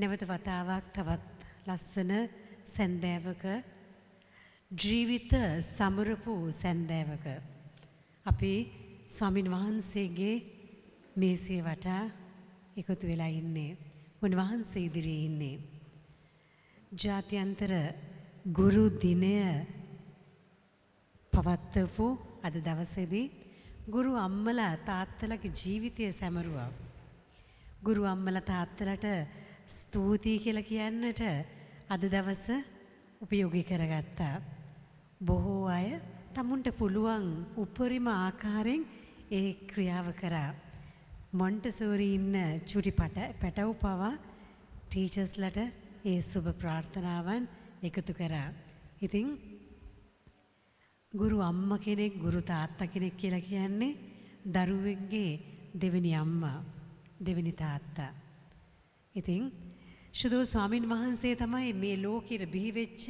නැවත වතාවක් තවත් ලස්සන සැන්දෑවක ජීවිත සමරපු සැන්දෑවක. අපි ස්වාමින් වහන්සේගේ මේසේ වටා එකතු වෙලා ඉන්නේ. උන්වහන්සේ ඉදිරියේ ඉන්නේ. ජාත්‍යන්තර ගුරු දිනය පවත්වපු අද දවසේදී ගුරු අම්මලා තාත්තලගේ ජීවිතය සැමරුවා. ගුරු අම්මලා තාත්තලට ස්තුතියි කියලා කියන්නට අද දවස උපයෝගී කරගත්තා. බොහෝ අය තමුන්ට පුළුවන් උපරිම ආකාරයෙන් ඒ ක්‍රියාව කරා. මොන්ටසෝරි ඉන්න චුටි පැටව් පවා ටීචර්ස්ලට ඒ සුබ ප්‍රාර්ථනාවන් එකතු කරා. ඉතින් ගුරු අම්ම කෙනෙක් ගුරු තාත්තා කෙනෙක් කියලා කියන්නේ දරුවෙක්ගේ දෙවෙනි අම්මා දෙවෙනි තාත්තා. ඉතින් ශුදෝ ස්වාමින් වහන්සේ තමයි මේ ලෝකෙට බිහි වෙච්ච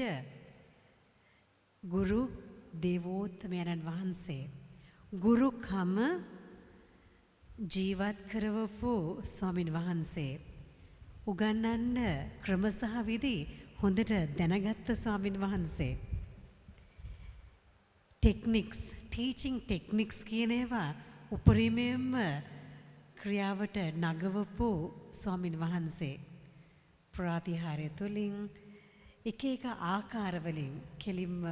ගුරු දේවෝත්තමයන්න් වහන්සේ. ගුරුකම ජීවත් කරවපු ස්වාමින් වහන්සේ. උගන්නන්න ක්‍රම සහ විදි හොඳට දැනගත්ත ස්වාමින් වහන්සේ. ටෙක්නික්ස් ටීචිං ටෙක්නික්ස් කියන ඒවා උපරිමයෙන්ම ක්‍රියාවට නගවපු ස්වාමින් වහන්සේ. ප්‍රාතිහාරය තුළින් එක එක ආකාරවලින් කෙලින්ම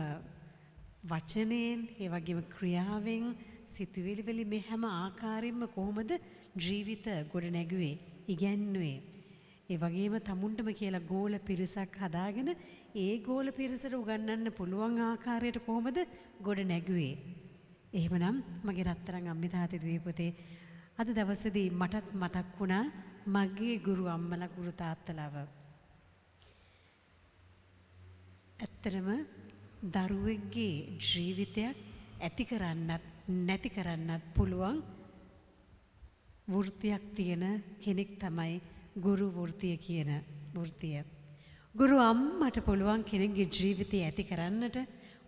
වචනයෙන් ඒ වගේම ක්‍රියාවෙන් සිතුවිලි වලින් මේ හැම ආකාරයෙන්ම කොහොමද ජීවිත ගොඩ නැගුවේ ඉගැන්නුවේ ඒ වගේම තමුන්ටම කියලා ගෝල පිරිසක් හදාගෙන ඒ ගෝල පිරිසට උගන්වන්න පුළුවන් ආකාරයට කොහොමද ගොඩ නැගුවේ. එහෙමනම් මගේ රත්තරන් අම්මේ තාත්තේ දීපතේ අද දවසේදී මටත් මතක් වුණා මගේ ගුරු අම්මලා ගුරු තාත්තලාව. ඇත්තටම දරුවෙක්ගේ ජීවිතයක් ඇති කරන්නත් නැති කරන්නත් පුළුවන් වෘත්තියක් තියෙන කෙනෙක් තමයි ගුරු වෘතිය කියන වෘතිය. ගුරු අම්මට පුළුවන් කෙනෙක්ගේ ජීවිතය ඇති කරන්නට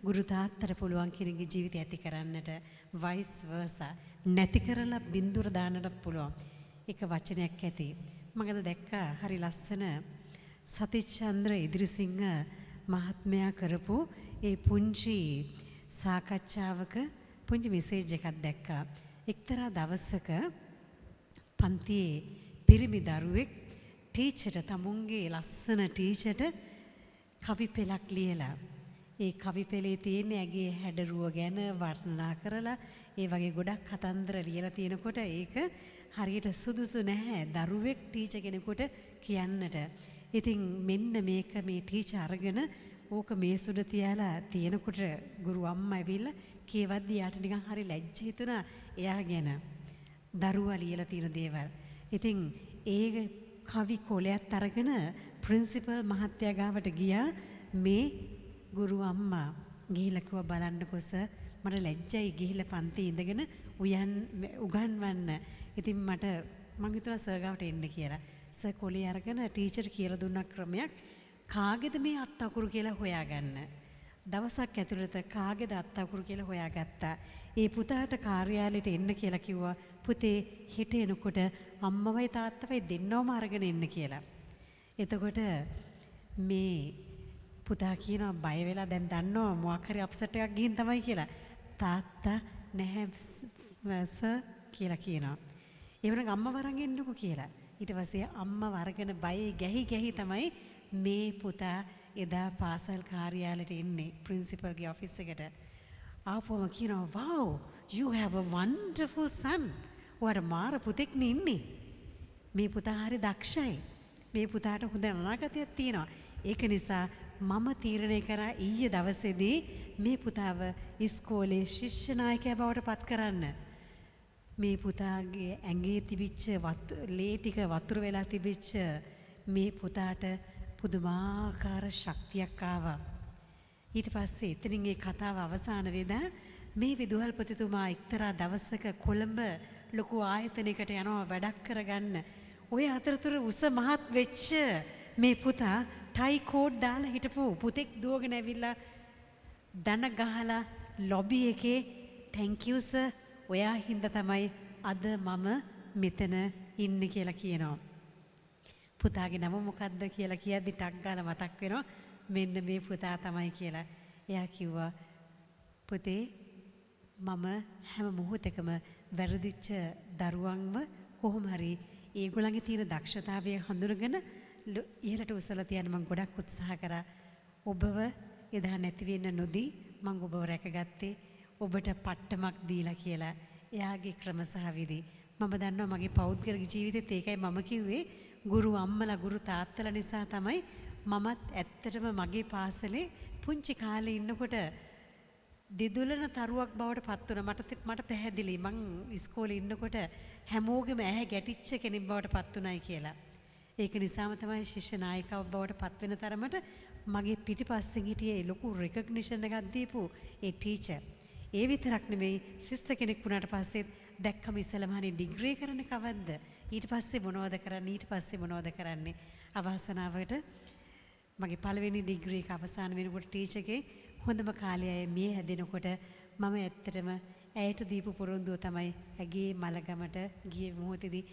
ගුරු තාත්තට පුළුවන් කෙනෙක්ගේ ජීවිතය ඇති කරන්නට වයිස් වර්සා නැති කරලා බින්දුර දාන්නටත් පුළුවන්. එක වචනයක් ඇති. මගද දැක්කා හරි ලස්සන සතිච්චන්ද්‍ර ඉදිරිසිංහ මහත්මයා කරපු ඒ පුංචි සාකච්ඡාවක පුංචි මෙසේජ් එකක් දැක්කා. එක්තරා දවසක පන්තියේ පිරිමි දරුවෙක් ටීචට තමුන්ගේ ලස්සන ටීචට කවි පෙළක් ලියලා. ඒ කවි පෙළේ තියෙන ඇගේ හැඩරුව ගැන වර්ණනා කරලා ඒ වගේ ගොඩක් කතන්දර ලියලා තියෙනකොට ඒක හරියට සුදුසු නැහැ දරුවෙක් ටීච කෙනෙකුට කියන්නට. ඉතින් මෙන්න මේක මේ ටීච අරගෙන ඕක මේ සුඩ තියලා තියෙනකොට ගුරු අම්මා ඇවිල්ලා කියවද්දි යාට නිකන් හරි ලැජ්ජ හිතුණා එයා ගැන. දරුවා ලියලා තියෙන දේවල්. ඉතින් ඒ කවි කොලයක් අරගෙන ප්‍රින්සිපල් මහත්තයා ගාවට ගියා මේ ගුරු අම්මා ගිහිල්ලා කිව්වා බලන්නකො සර් මට ලැජ්ජයි ගිහිල්ලා පන්ති ඉඳගෙන උයන් උගන්වන්න. ඉතින් මට මං හිතුවා සර් ගාවට එන්න කියලා. සර් කොලේ අරගෙන ටීචර් කියලා දුන්න ක්‍රමයක් කාගේද මේ අත් අකුරු කියලා හොයාගන්න. දවසක් ඇතුළත කාගේද අත් අකුරු කියලා හොයාගත්තා. ඒ පුතාට කාර්යාලයට එන්න කියලා කිව්වා. පුතේ හෙට එනකොට අම්මවයි තාත්තවයි දෙන්නවම අරගෙන එන්න කියලා. එතකොට මේ පුතා කියනවා බය වෙලා දැන් දන්නවා මොකක් හරි අප්සෙට් එකක් ගිහින් තමයි කියලා. තාත්තා නැහැ සර් කියලා කියනවා. එවනම් අම්මා වරන් එන්නකෝ කියලා. ඊට පස්සේ අම්මා වරගෙන බයේ ගැහි ගැහි තමයි මේ පුතා එදා පාසල් කාර්යාලයට එන්නේ ප්‍රින්සිපල්ගේ ඔෆිස් එකට. ආපුවම කියනවා wow you have a wonderful son. ඔයාට මාර පුතෙක්නේ ඉන්නේ. මේ පුතා හරි දක්ෂයි. මේ පුතාට හොඳ අනාගතයක් තියෙනවා. ඒක නිසා මම තීරණය කරා ඊයේ දවසේදී මේ පුතාව ඉස්කෝලේ ශිෂ්‍ය නායකයා බවට පත් කරන්න. මේ පුතාගේ ඇඟේ තිබිච්ච ලේ ටික වතුර වෙලා තිබිච්ච මේ පුතාට පුදුමාකාර ශක්තියක් ආවා. ඊට පස්සේ එතනින් ඒ කතාව අවසාන වෙදා මේ විදුහල්පතිතුමා එක්තරා දවසක කොළඹ ලොකු ආයතනයකට යනවා වැඩක් කරගන්න. ඔය අතරතුර උස මහත් වෙච්ච මේ පුතා ටයි කෝඩ් දාලා හිටපු පුතෙක් දුවගෙන ඇවිල්ලා දන ගහලා ලොබි එකේ thank you sir ඔයා හින්දා තමයි අද මම මෙතන ඉන්නේ කියලා කියනවා. පුතාගේ නම මොකක්ද කියලා කියද්දි ටක් ගාලා මතක් වෙනවා මෙන්න මේ පුතා තමයි කියලා. එයා කිව්වා පුතේ මම හැම මොහොතකම වැරදිච්ච දරුවන්ව කොහොම හරි ඒගොල්ලන්ගේ තියෙන දක්ෂතාවය හඳුනගෙන ඉහළට උසලා තියන්න මම ගොඩක් උත්සාහ කරා. ඔබව එදා නැති වෙන්න නොදී මම ඔබව රැකගත්තේ ඔබට පට්ටමක් දීලා කියලා. එයාගේ ක්‍රම සහ විදි. මම දන්නවා මගේ පෞද්ගලික ජීවිතෙත් ඒකයි මම කිව්වේ ගුරු අම්මලා ගුරු තාත්තලා නිසා තමයි මමත් ඇත්තටම මගේ පාසලේ පුංචි කාලේ ඉන්නකොට දෙදුලන තරුවක් බවට පත් වුණා. මට මට පැහැදිලි මං ඉස්කෝලේ ඉන්නකොට හැමෝගෙම ඇහැ ගැටිච්ච කෙනෙක් බවට පත් වුණයි කියලා. ඒක නිසාම තමයි ශිෂ්‍ය නායිකාවක් බවට පත් වෙන තරමට මගේ පිටිපස්සෙන් හිටියේ ලොකු රෙකග්නිෂන් එකක් දීපු ඒ ටීචර්. ඒ විතරක් නෙමෙයි සිස්ටර් කෙනෙක් වුණාට පස්සෙත් දැක්කම ඉස්සලම හරි ඩිග්‍රී කරන්න කවද්ද? ඊට පස්සේ මොනවද කරන්නේ? ඊට පස්සේ මොනවද කරන්නේ? අවසනාවට මගේ පළවෙනි ඩිග්‍රී එක අවසන් වෙනකොට ටීචර්ගේ හොඳම කාලය මිය හැදෙනකොට මම ඇත්තටම ඇයට දීපු පොරොන්දුව තමයි ඇගේ මලගමට ගිය මොහොතේදී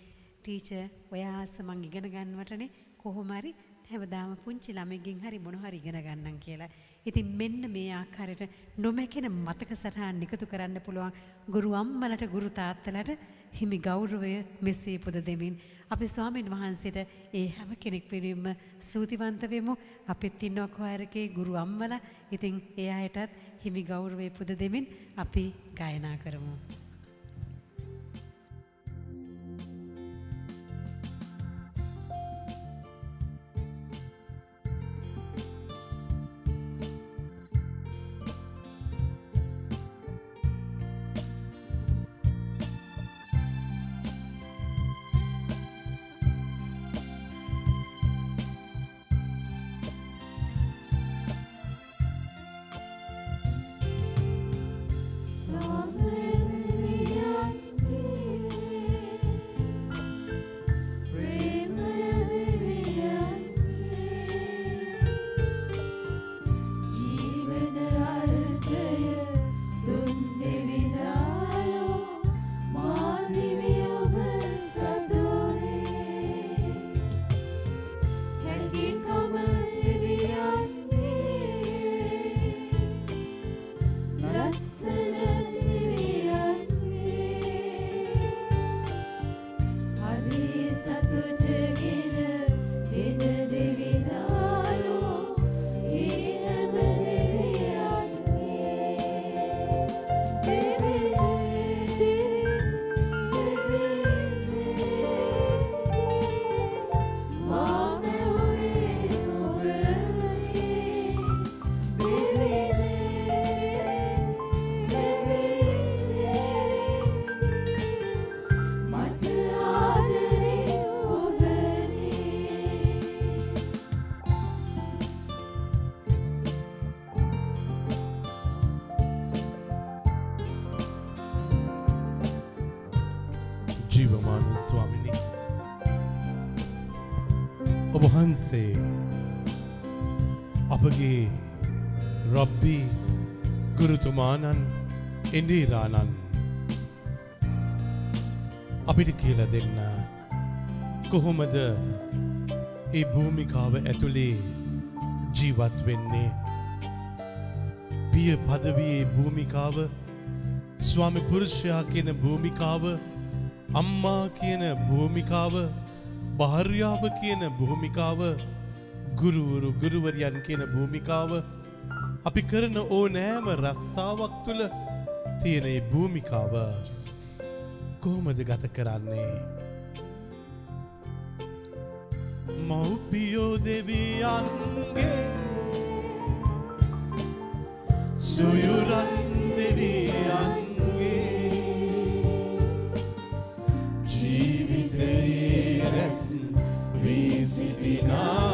ටීචර් ඔයා ආස මං ඉගෙන ගන්නවටනේ කොහොම හරි හැමදාම පුංචි ළමෙක්ගෙන් හරි මොන හරි ඉගෙන ගන්නම් කියලා. ඉතින් මෙන්න මේ ආකාරයට නොමැකෙන මතක සටහන් එකතු කරන්න පුළුවන් ගුරු අම්මලට ගුරු තාත්තලට හිමි ගෞරවය මෙසේ පුද දෙමින් අපි ස්වාමීන් වහන්සේට ඒ හැම කෙනෙක් වෙනුවෙන්ම ස්තුතිවන්ත වෙමු. අපිත් ඉන්නවා කොහරකේ ගුරු අම්මලා. ඉතින් ඒ අයටත් හිමි ගෞරවය පුද දෙමින් අපි ගායනා කරමු. ඉන්දීරානන් අපිට කියල දෙන්න කොහොමද ඒ භූමිකාව ඇතුළේ ජීවත් වෙන්නේ? පිය පදවයේ භූමිකාව ස්වාමි පුරුෂයා කියන භූමිකාව අම්මා කියන භූමිකාව භාර්යාව කියන භූමිකාව ගුරුවරු ගුරුවරියන් කියන භූමිකාව. අපි කරන ඕ නෑම රස්සාාවක් තුළ තියෙන භූමිකාව කොහොමද ගත කරන්නේ? මව්පියෝ දෙවියන්ගේ සුයුරන් දෙවියන් විසිටිනාසැම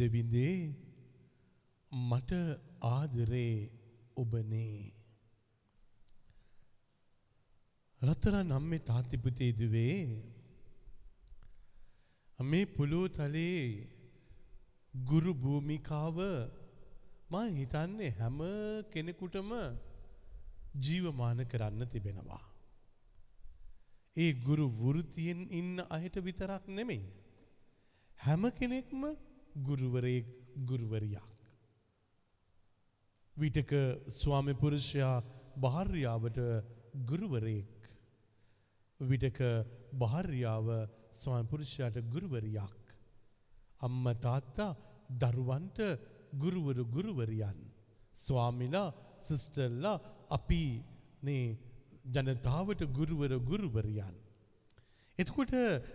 විඳවිඳේ මට ආදරේ ඔබනේ. රත්තර නම්මේ තාතිපුතේදුවේ මේ පුළුව තලේ ගුරු භූමිකාව මා හිතන්නේ හැම කෙනෙකුටම ජීවමාන කරන්න තිබෙනවා. ඒ ගුරු වෘතියෙන් ඉන්න අයට විතරක් නෙමෙයි. හැම කෙනෙක්ම ගුරුවරයෙක් ගුරුවරියක්. විටක ස්වාමි පුරුෂයා භාර්යාවට ගුරුවරයෙක්. විටක භාර්යාව ස්වාමිපුරුෂයාට ගුරුවරියක්. අම්ම තාත්තා දරුවන්ට ගුරුවරු ගුරුවරියන්. ස්වාමිලා සිස්ටල්ලා අපි නේ ජනතාවට ගුරුවර ගුරුවරියන්. එතකොට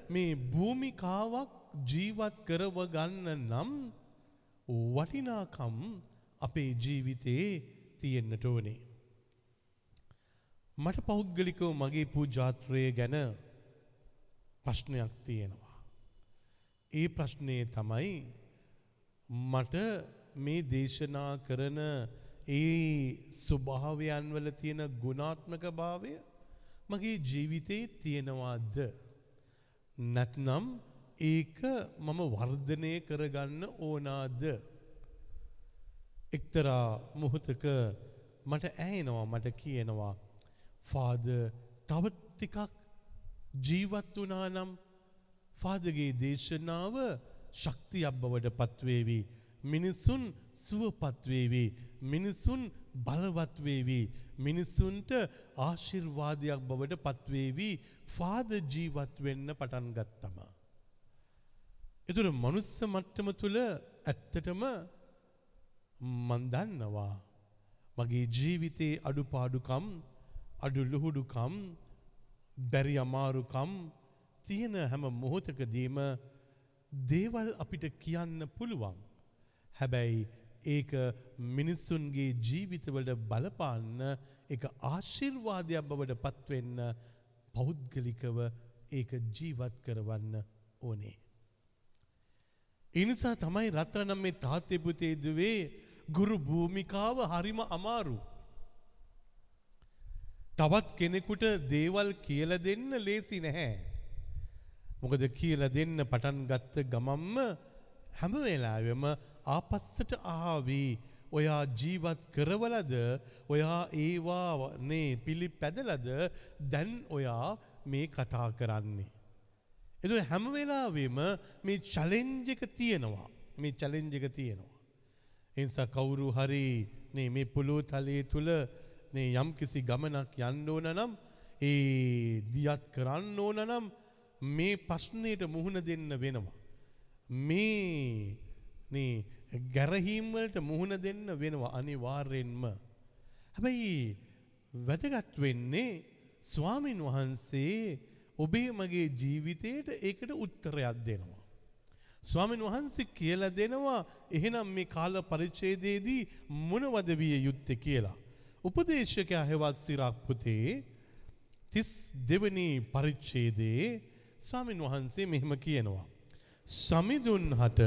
මේ භූමිකාවක් ජීවත් කරව ගන්න නම් වටිනාකම් අපේ ජීවිතයේ තියෙන්නට ඕනේ. මට පෞද්ගලිකව මගේ පූජාත්‍රය ගැන ප්‍රශ්නයක් තියෙනවා. ඒ ප්‍රශ්නය තමයි මට මේ දේශනා කරන ඒ ස්වභාවයන් වල තියෙන ගුණාත්මක භාවය මගේ ජීවිතයේ තියෙනවාද නැත්නම් ඒක මම වර්ධනය කරගන්න ඕනාද? එක්තරා මොහොතක මට ඇහෙනවා මට කියනවා ෆාද තවත් ටිකක් ජීවත් වුණා නම් ෆාදගේ දේශනාව ශක්තියක් බවට පත්වේවි. මිනිසුන් සුවපත්වේවි මිනිසුන් බලවත්වේවි මිනිස්සුන්ට ආශිර්වාදයක් බවට පත්වේවි. ෆාද ජීවත් වෙන්න පටන් ගත්තම. එතුර මනුස්ස මට්ටම තුළ ඇත්තටම මන්දන්නවා මගේ ජීවිතයේ අඩුපාඩුකම් අඩු ලුහුඩුකම් බැරි අමාරුකම් තියෙන හැම මොහොතකදීම දේවල් අපිට කියන්න පුළුවන්. හැබැයි ඒක මිනිස්සුන්ගේ ජීවිතවලට බලපාන්න එක ආශිර්වාදයක් බවට පත්වෙන්න පෞද්ගලිකව ඒක ජීවත් කරවන්න ඕනේ. එනිසා තමයි රත්‍රනම් මේ තාත්්‍යපුතේදුවේ ගුරු භූමිකාව හරිම අමාරු. තවත් කෙනෙකුට දේවල් කියල දෙන්න ලේසි නැහැ. මොකද කියල දෙන්න පටන් ගත්ත ගමම්ම හැම වෙලාවෙම ආපස්සට ආවී ඔයා ජීවත් කරවලද ඔයා ඒවානේ පිළි පැදලද දැන් ඔයා මේ කතා කරන්නේ. එතු හැම වෙලාවෙම මේ චලෙන්ජක තියෙනවා මේ චලෙන්ජක තියෙනවා. එනිසා කවුරු හරි නේ මේ පුළුව තලයේ තුළ නේ යම් කිසි ගමනක් යන්න ඕන නම් ඒ දියත් කරන්න ඕන නම් මේ ප්‍රශ්නයට මුහුණ දෙන්න වෙනවා. මේ නේ ගැරහීම්වලට මුහුණ දෙන්න වෙනවා අනිවාර්යෙන්ම. හැබැයි වැදගත් වෙන්නේ ස්වාමින් වහන්සේ ඔබේ මගේ ජීවිතයට ඒකට උත්තරයක් දෙනවා. ස්වාමින් වහන්සේ කියල දෙනවා එහෙනම් මේ කාල පරිච්චේදේදී මොනවද විය යුත්තේ කියලා. උපදේශකයා හෙවත් සිරක් පුතේ තිස් දෙවනි පරිච්ඡේදයේ ස්වාමින් වහන්සේ මෙහෙම කියනවා. සමිඳුන් හට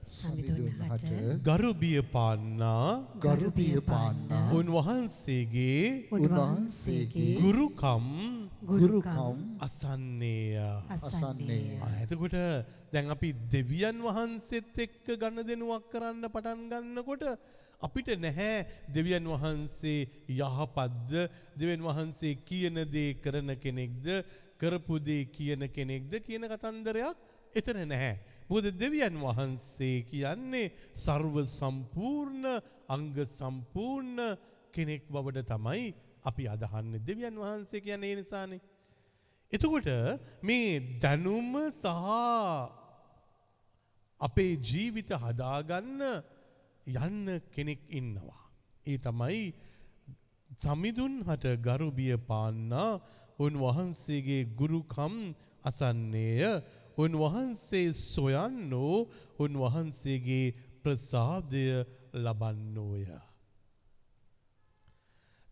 සමිඳුන්හට ගරුබිය පාන්නා ගරුපිය පාන්නා උන්වහන්සේගේ උන්වහන්සේගේ ගුරුකම් ගුරුකම් අසන්නේය. අසන්නේ ඇතකොට දැන් අපි දෙවියන් වහන්සේත් එක්ක ගන්න දෙනුවක් කරන්න පටන් ගන්නකොට අපිට නැහැ දෙවියන් වහන්සේ යහපත්ද දෙවන් වහන්සේ කියන දේ කරන කෙනෙක්ද කරපු දේ කියන කෙනෙක්ද කියන කතන්දරයක් එතන නැහැ. මොකද දෙවියන් වහන්සේ කියන්නේ සර්ව සම්පූර්ණ අංග සම්පූර්ණ කෙනෙක් බවට තමයි අපි අදහන්නේ දෙවියන් වහන්සේ කියන්නේ ඒ නිසානේ. එතකොට මේ දැනුම සහ අපේ ජීවිත හදාගන්න යන්න කෙනෙක් ඉන්නවා. ඒ තමයි සමිඳුන් හට ගරුබිය පාන්නා උන්වහන්සේගේ ගුරුකම් අසන්නේය උන්වහන්සේ සොයන්නෝ උන්වහන්සේගේ ප්‍රසාදය ලබන්නෝය.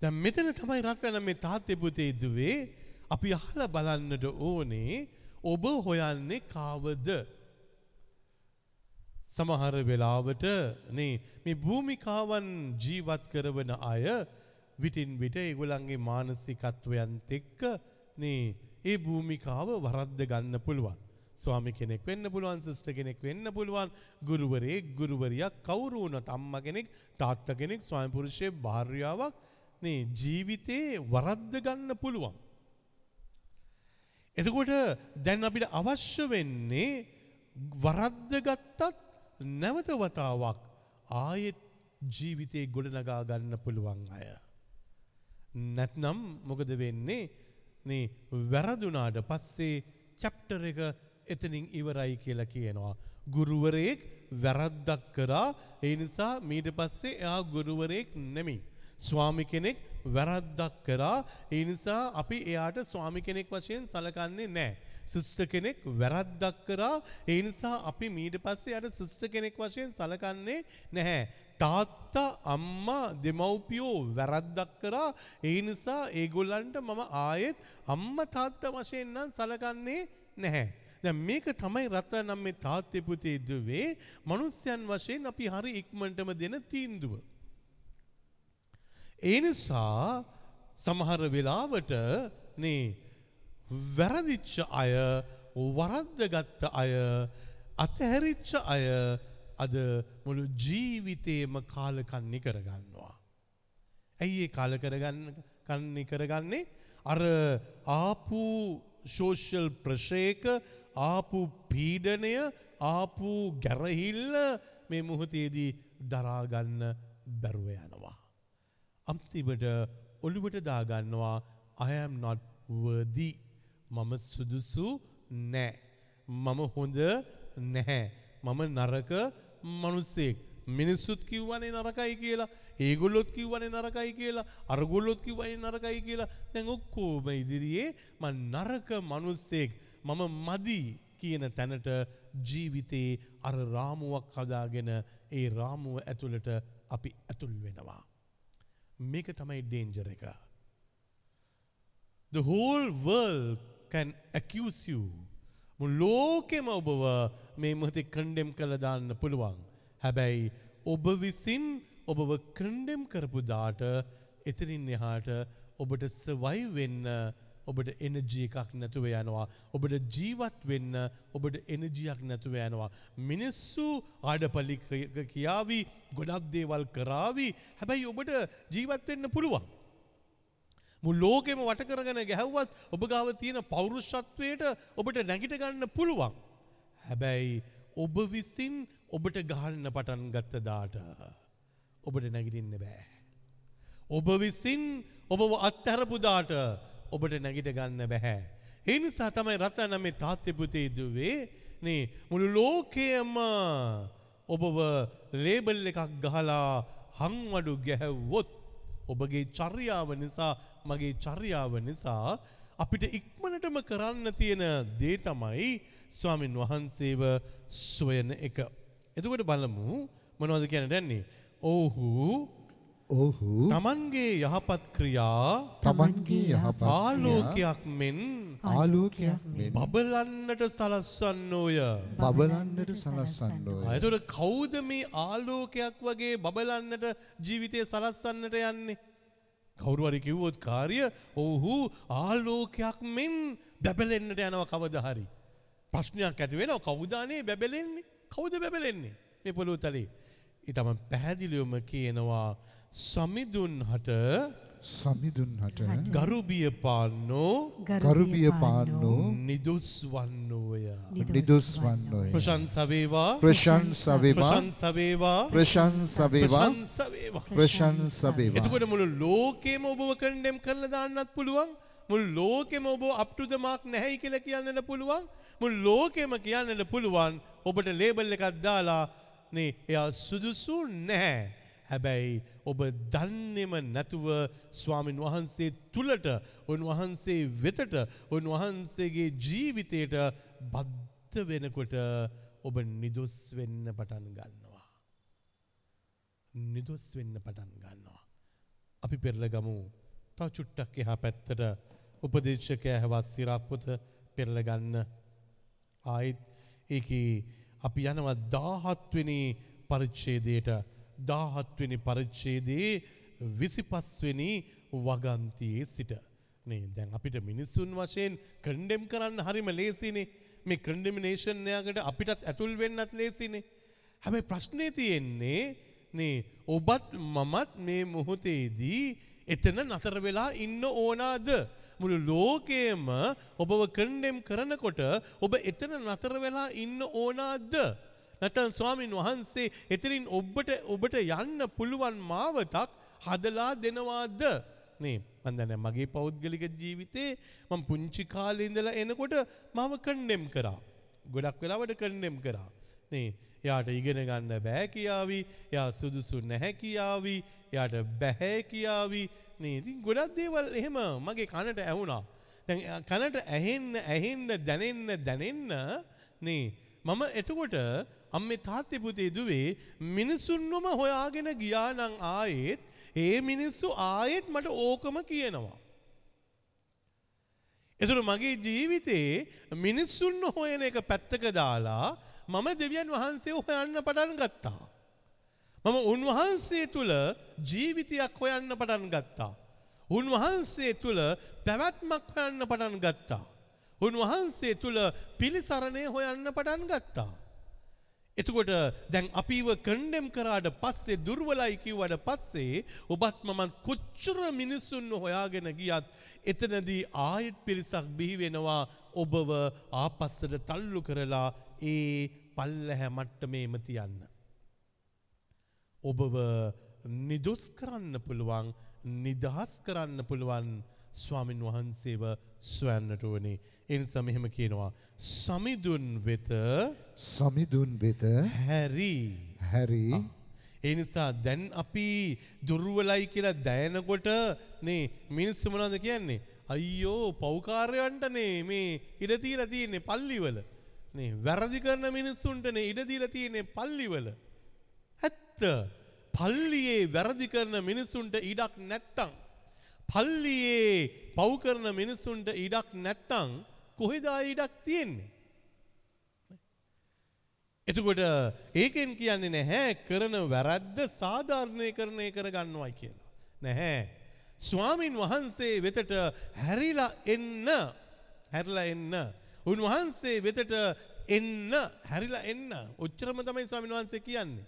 දැන් මෙතන තමයි රත්වැන මේ තාත්තේ පුතේ දුවේ අපි අහලා බලන්නට ඕනේ ඔබ හොයන්නේ කාවද? සමහර වෙලාවට නේ මේ භූමිකාවන් ජීවත් කරවන අය විටින් විට ඒගොල්ලන්ගේ මානසිකත්වයන්ත් එක්ක නේ ඒ භූමිකාව වරද්ද ගන්න පුළුවන්. ස්වාමි කෙනෙක් වෙන්න පුළුවන් සිස්ටර් කෙනෙක් වෙන්න පුළුවන් ගුරුවරයෙක් ගුරුවරියක් කවුරු වුණත් අම්මා කෙනෙක් තාත්තා කෙනෙක් ස්වාමි පුරුෂයෙක් භාර්යාවක් නේ ජීවිතේ වරද්ද ගන්න පුළුවන්. එතකොට දැන් අපිට අවශ්‍ය වෙන්නේ වරද්ද ගත්තත් නැවත වතාවක් ආයෙත් ජීවිතේ ගොඩනගා ගන්න පුළුවන් අය. නැත්නම් මොකද වෙන්නේ නේ වැරදුනාට පස්සේ චැප්ටර් එක එතනින් ඉවරයි කියලා කියනවා. ගුරුවරයෙක් වැරද්දක් කරා ඒ නිසා මීට පස්සේ එයා ගුරුවරයෙක් නෙමෙයි. ස්වාමි කෙනෙක් වැරද්දක් කරා ඒ නිසා අපි එයාට ස්වාමි කෙනෙක් වශයෙන් සලකන්නේ නැහැ. සිස්ටර් කෙනෙක් වැරද්දක් කරා ඒ නිසා අපි මීට පස්සේ යට සිස්ටර් කෙනෙක් වශයෙන් සලකන්නේ නැහැ. තාත්තා අම්මා දෙමව්පියෝ වැරද්දක් කරා ඒ නිසා ඒගොල්ලන්ට මම ආයෙත් අම්මා තාත්තා වශයෙන් නම් සලකන්නේ නැහැ. දැන් මේක තමයි රත්නම් මේ තාත්තේ පුතේ දුවේ මිනිස්යන් වශයෙන් අපි හරි ඉක්මනටම දෙන තීන්දුව. ඒ නිසා සමහර වෙලාවට නේ වැරදිච්ච අය වරද්දගත්ත අය අතහැරිච්ච අය අද මුළු ජීවිතේම කාලකන්නි කරගන්නවා. ඇයි ඒ කාල කරගන්න කන්නි කරගන්නේ අර ආපු සෝෂල් ප්‍රශයක ආපු පීඩනය ආපු ගැරහිල්ල මේ මුහතේදී දරාගන්න බැරුව යනවා. අම්තිබට ඔළුවට දාගන්නවා I am not worthy මම සුදුසු නෑ. මම හොඳ නැහැ. මම නරක මනුස්සෙක්. මිනිස්සුත් කිව්වනේ නරකයි කියලා. ඒගොල්ලොත් කිව්වනේ නරකයි කියලා. අරගොල්ලොත් කිව්වනේ නරකයි කියලා. දැන් ඔක්කොම ඉදිරියේ මම නරක මනුස්සෙක්. මම මදි කියන තැනට ජීවිතේ අර රාමුවක් හදාගෙන ඒ රාමුව ඇතුළට අපි ඇතුල් වෙනවා. මේක තමයි ඩේන්ජර් එක. The whole world can accuse you. මුළු ලෝකෙම ඔබව මේ මොහොතේ කන්ඩෙම් කළ දාන්න පුළුවන්. හැබැයි ඔබ විසින් ඔබව කන්ඩෙම් කරපු දාට එතනින් එහාට ඔබට සර්වයිව් වෙන්න ඔබට එනර්ජි එකක් නැතුව යනවා. ඔබට ජීවත් වෙන්න ඔබට එනර්ජියක් නැතුව යනවා. මිනිස්සු ආඩපලි කියාවි ගොඩක් දේවල් කරාවි. හැබැයි ඔබට ජීවත් වෙන්න පුළුවන්. මුළු ලෝකෙම වට කරගෙන ගැහුවත් ඔබ ගාව තියෙන පෞරුෂත්වයට ඔබට නැගිට ගන්න පුළුවන්. හැබැයි ඔබ විසින් ඔබට ගහන්න පටන් ගත්ත දාට ඔබට නැගිටින්න බෑ. ඔබ විසින් ඔබ අත්හැරපු දාට ඔබට නැගිට ගන්න බැහැ. ඒ නිසා තමයි රත්නම් මේ තාත්තේ පුතේ දුවේ නේ මුළු ලෝකයම ඔබව ලේබල් එකක් ගහලා හංවඩු ගැහැව්වොත් ඔබගේ චර්යාව නිසා මගේ චර්යාව නිසා අපිට ඉක්මනටම කරන්න තියෙන දේ තමයි ස්වාමින් වහන්සේව සොයන එක. එතකොට බලමු මොනවද කියන්න දැන්නේ. ඔහු ඔහු තමන්ගේ යහපත් ක්‍රියා තමන්ගේ යහපත් ආලෝකයක් මෙන් ආලෝකයක් මෙන් බබලන්නට සලස්වන්නෝය. බබලන්නට සලස්සන්නෝය. එතකොට කවුද මේ ආලෝකයක් වගේ බබලන්නට ජීවිතය සලස්සන්නට යන්නේ. කවුරු හරි කිව්වොත් කාර්ය ඔහු ආලෝකයක් මෙන් බැබලෙන්නට යනවා කවද හරි. ප්‍රශ්නයක් ඇති වෙනවා කවුදානේ බැබලෙන්නේ කවුද බැබලෙන්නේ මේ පොළොව තලේ. ඊටම පැහැදිලිවම කියනවා සමිඳුන් හට සමිඳුන්හට ගරුබිය පාන්නෝ කරුබිය පාන්නෝ නිදුස් වන්නෝය. නිදුස් වන්නෝය. ප්‍රශංසවේවා ප්‍රශංසවේවා ප්‍රශංසවේවා ප්‍රශංසවේවා ප්‍රශංසවේවා. ප්‍රශංසවේවා. එතකොට මුළු ලෝකෙම ඔබව කණ්ඩෙම් කරලා දාන්නත් පුළුවන්. මුළු ලෝකෙම ඔබ අප් ටු ද මාක් නැහැයි කියලා කියන්නට පුළුවන්. මුළු ලෝකෙම කියන්නට පුළුවන්. ඔබට ලේබල් එකක් දාලා නේ එයා සුදුසු නැහැ. හැබැයි ඔබ දන්නෙම නැතුව ස්වාමින් වහන්සේ තුළට උන්වහන්සේ වෙතට උන්වහන්සේගේ ජීවිතයට බද්ධ වෙනකොට ඔබ නිදොස් වෙන්න පටන් ගන්නවා. නිදොස් වෙන්න පටන් ගන්නවා. අපි පෙරල ගමු තව චුට්ටක් එහා පැත්තට උපදේශකය හැවත් සිරාපොත පෙරල ගන්න ආයිත් ඒක අපි යනවා දාහත්වෙනි පරිච්ඡේදයට දාහත්වෙනි පරිච්ඡේදයේ විසිපස්වෙනි වගන්තියේ සිට. නේ දැන් අපිට මිනිස්සුන් වශයෙන් කණ්ඩෙම් කරන්න හරිම ලේසිනේ මේ කණ්ඩමිනේෂන්යකට අපිටත් ඇතුල් වෙන්නත් ලේසිනේ. හැබැයි ප්‍රශ්නය තියෙන්නේ නේ ඔබත් මමත් මේ මොහොතේදී එතන නතර වෙලා ඉන්න ඕනාද. මුළු ලෝකයම ඔබව කණ්ඩෙම් කරනකොට ඔබ එතන නතර වෙලා ඉන්න ඕනාද. නැතන් ස්වාමින් වහන්සේ එතරින් ඔබට ඔබට යන්න පුළුවන් මාවතක් හදලා දෙනවාද. නේ මන්දන මගේ පෞද්ගලික ජීවිතේ මං පුංචි කාලේ ඉඳලා එනකොට මම කණ්ඩෙම් කරා. ගොඩක් වෙලාවට කණ්ඩෙම් කරා. නේ යාට ඉගෙන ගන්න බෑ කියාවි යා සුදුසු නැහැ කියාවි යාට බැහැ කියාවි නේ ඉතින් ගොඩක් දේවල් එහෙම මගේ කනට ඇහුණා. දැන් කනට ඇහෙන්න ඇහෙන්න දැනෙන්න දැනෙන්න නේ මම එතකොට අම්මේ තාත්තේ පුතේ දුවේ මිනිසුන්වම හොයාගෙන ගියා නම් ආයෙත් ඒ මිනිස්සු ආයෙත් මට ඕකම කියනවා. එතුර මගේ ජීවිතේ මිනිස්සුන් හොයන එක පැත්තක දාලා මම දෙවියන් වහන්සේ හොයන්න පටන් ගත්තා. මම උන්වහන්සේ තුළ ජීවිතයක් හොයන්න පටන් ගත්තා. උන්වහන්සේ තුළ පැවැත්මක් හොයන්න පටන් ගත්තා. උන්වහන්සේ තුළ පිළිසරණය හොයන්න පටන් ගත්තා. එතකොට දැන් අපිව කණ්ඩෙම් කරාට පස්සේ දුර්වලයි කිව්වට පස්සේ ඔබත් මමත් කොච්චර මිනිස්සුන් හොයාගෙන ගියත් එතනදී ආයෙත් පිරිසක් බිහි වෙනවා ඔබව ආපස්සට තල්ලු කරලා ඒ පල්ලැහැ මට්ටමේම තියන්න. ඔබව නිදොස් කරන්න පුළුවන් නිදහස් කරන්න පුළුවන් ස්වාමින් වහන්සේව ස්වයන්නට වනේ. එනිසා මෙහෙම කියනවා. සමිදුන් වෙත සමිදුන් වෙත හැරි. හැරි ඒ නිසා දැන් අපි දුර්වලයි කියලා දැනකොට නේ මිනිස්සු මොනවද කියන්නේ? අයියෝ පෞකාරයන්ටනේ මේ ඉඩ තියලා තියෙන්නේ පල්ලිවල. නේ වැරදි කරන මිනිස්සුන්ටනේ ඉඩ දීලා තියෙන්නේ පල්ලිවල. ඇත්ත. පල්ලියේ වැරදි කරන මිනිස්සුන්ට ඉඩක් නැත්තම් පල්ලියේ පව් කරන මිනිස්සුන්ට ඉඩක් නැත්තම් කොහෙදා ඉඩක් තියෙන්නේ? එතකොට ඒකෙන් කියන්නේ නැහැ කරන වැරද්ද සාධාරණය කරණය කරගන්නවයි කියලා. නැහැ. ස්වාමින් වහන්සේ වෙතට හැරිලා එන්න හැරිලා එන්න. උන්වහන්සේ වෙතට එන්න හැරිලා එන්න. ඔච්චරම තමයි ස්වාමින් වහන්සේ කියන්නේ.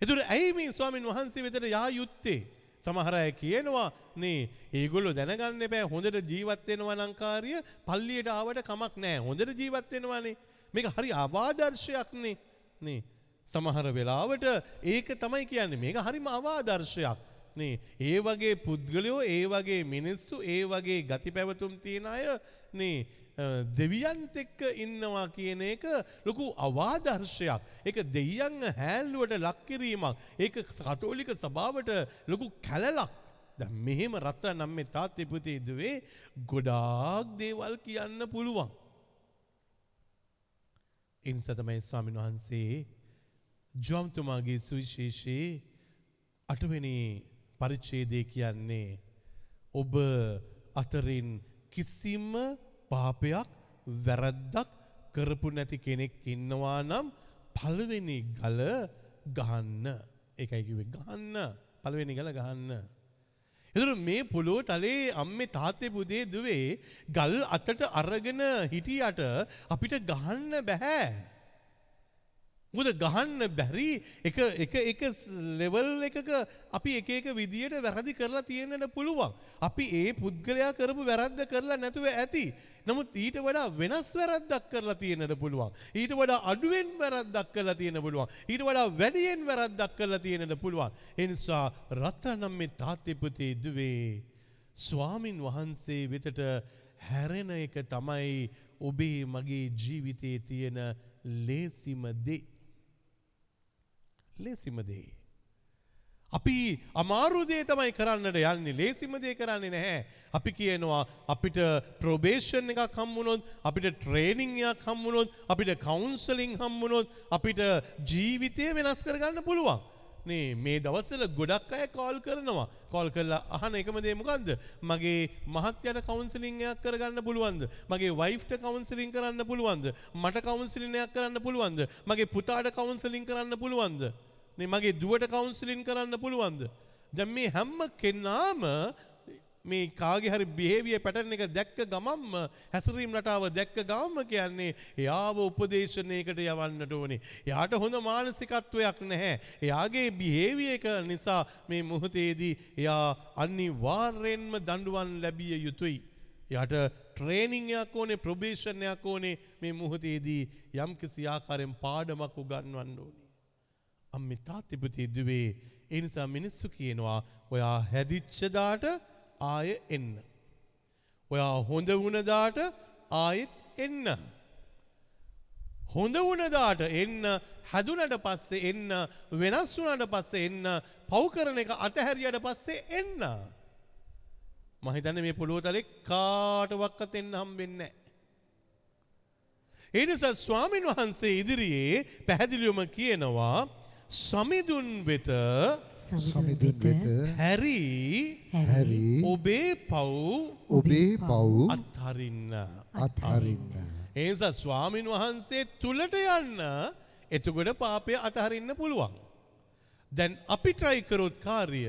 එතුට ඇයි මේ ස්වාමින් වහන්සේ වෙතට යා යුත්තේ. සමහර අය කියනවා නේ ඒගොල්ලෝ දැනගන්න බෑ හොඳට ජීවත් වෙනවා නම් කාර්ය පල්ලියට ආවට කමක් නෑ හොඳට ජීවත් වෙනවානේ. මේක හරි අවාදර්ශයක්නේ. නේ සමහර වෙලාවට ඒක තමයි කියන්නේ. මේක හරිම අවාදර්ශයක්. නේ ඒ වගේ පුද්ගලයෝ ඒ වගේ මිනිස්සු ඒ වගේ ගති පැවතුම් තියෙන අය නේ දෙවියන්ත එක්ක ඉන්නවා කියන එක ලොකු අවාදර්ශයක්. ඒක දෙයියන් හැල්ලුවට ලක්කිරීමක්. ඒක කතෝලික සභාවට ලොකු කැලලක්. දැන් මෙහෙම රත්න නම් මේ තාත්තේ පුතේ දුවේ ගොඩාක් දේවල් කියන්න පුළුවන්. ඒ නිසා තමයි ස්වාමීන් වහන්සේ ජොම්තුමාගේ සුවිශේෂයේ අටවෙනි පරිච්ඡේදය කියන්නේ ඔබ අතරින් කිසිම පාපයක් වැරද්දක් කරපු නැති කෙනෙක් ඉන්නවා නම් පළවෙනි ගල ගහන්න. ඒකයි කිව්වේ ගහන්න. පළවෙනි ගල ගහන්න. එතකොට මේ පොළොව තලේ අම්මේ තාත්තේ පුතේ දුවේ ගල් අතට අරගෙන හිටියට අපිට ගහන්න බෑ. මොකද ගහන්න බැරි එක එක එක ලෙවල් එකක අපි එක එක විදියට වැරදි කරලා තියෙන්නට පුළුවන්. අපි ඒ පුද්ගලයා කරපු වැරද්ද කරලා නැතුව ඇති. නමුත් ඊට වඩා වෙනස් වැරද්දක් කරලා තියෙන්නට පුළුවන්. ඊට වඩා අඩුවෙන් වැරද්දක් කරලා තියෙන්න පුළුවන්. ඊට වඩා වැඩියෙන් වැරද්දක් කරලා තියෙන්නට පුළුවන්. ඒ නිසා රත්නම් මේ තාත්තේ පුතේ දුවේ ස්වාමින් වහන්සේ වෙතට හැරෙන එක තමයි ඔබේ මගේ ජීවිතයේ තියෙන ලේසිම දේ. ලේසිම දේ. අපි අමාරුදේ තමයි කරන්නට යන්නේ. ලේසිමදේ කරන්නේ නැහැ. අපි කියනවා අපිට ප්‍රෝබේෂන් එකක් හම්බුනොත් අපිට ට්‍රේනිංයක් හම්බුනොත් අපිට කවුන්සලිං හම්බුනොත් අපිට ජීවිතය වෙනස් කරගන්න පුළුවන්. නේ මේ දවස්සල ගොඩක් අය කෝල් කරනවා. කෝල් කරලා අහන එකම දේ මොකන්ද මගේ මහත්යට කවුන්සිලිංයක් කරගන්න පුළුවන්ද? මගේ වයිෆ්ට කවුන්සිලින් කරන්න පුළුවන්ද? මට කවුන්සිලිනයක් කරන්න පුළුවන්ද? මගේ පුතාට කවුන්සලින් කරන්න පුළුවන්ද? නේ මගේ දුවට කවුන්සිලින් කරන්න පුළුවන්ද දැන් මේ හැම්ම කෙන්නාම මේ කාගේ හරි බිහේවිය පැටර්න් එක දැක්ක ගමම්ම හැසිරීම් රටාව දැක්ක ගමම්ම කියන්නේ එයාව උපදේශනයකට යවන්නට ඕනේ. එයාට හොඳ මානසිකත්වයක් නැහැ. එයාගේ බිහේවිය එක නිසා මේ මොහොතේදී එයා අනිවාර්යෙන්ම දඬුවම් ලැබිය යුතුයි. එයාට ට්‍රේනිංයක් ඕනේ ප්‍රොබේෂන්යක් ඕනේ මේ මොහොතේදී යම්කිසි ආකාරයෙන් පාඩමක් උගන්වන්න ඕනේ. අම්මි තාත්තිපුති දුවේ ඒ නිසා මිනිස්සු කියනවා ඔයා හැදිච්ච දාට ආය එන්න. ඔයා හොඳ වුණදාට ආයෙත් එන්න. හොඳ වුණදාට එන්න හැදුනට පස්සේ එන්න වෙනස් වුණට පස්සේ එන්න පව් කරන එක අතහැරියට පස්සේ එන්න. මහිතන්න මේ පොළොවතලෙක් කාටවක්කත් එන්න හම්බෙන්නේ. ඒ නිසා ස්වාමින් වහන්සේ ඉදිරියේ පැහැදිලිවම කියනවා සමිදුන් වෙත සමිඳුන් වෙත හැරි හැරි ඔබේ පව් ඔබේ පව් අත්හරින්න. අත්හරින්න. ඒනිසා ස්වාමින් වහන්සේ තුළට යන්න එතකොට පාපය අතහරින්න පුළුවන්. දැන් අපි ට්‍රයිකරොත් කාර්ය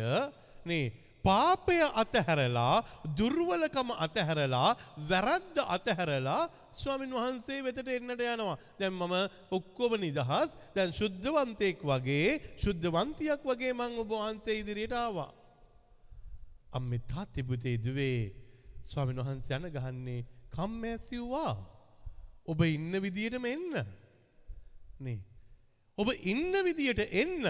නේ පාපය අතහැරලා දුර්වලකම අතහැරලා වැරද්ද අතහැරලා ස්වාමින් වහන්සේ වෙතට එන්නට යනවා. දැන් මම ඔක්කොම නිදහස් දැන් ශුද්ධවන්තයෙක් වගේ ශුද්ධවන්තියක් වගේ මං ඔබ වහන්සේ ඉදිරියට ආවා. අම්මෙ තාත්තිපුතේ දුවේ ස්වාමින් වහන්සේ යන ගහන්නේ කම්මැසිව්වා. ඔබ ඉන්න විදියටම එන්න. නේ. ඔබ ඉන්න විදියට එන්න.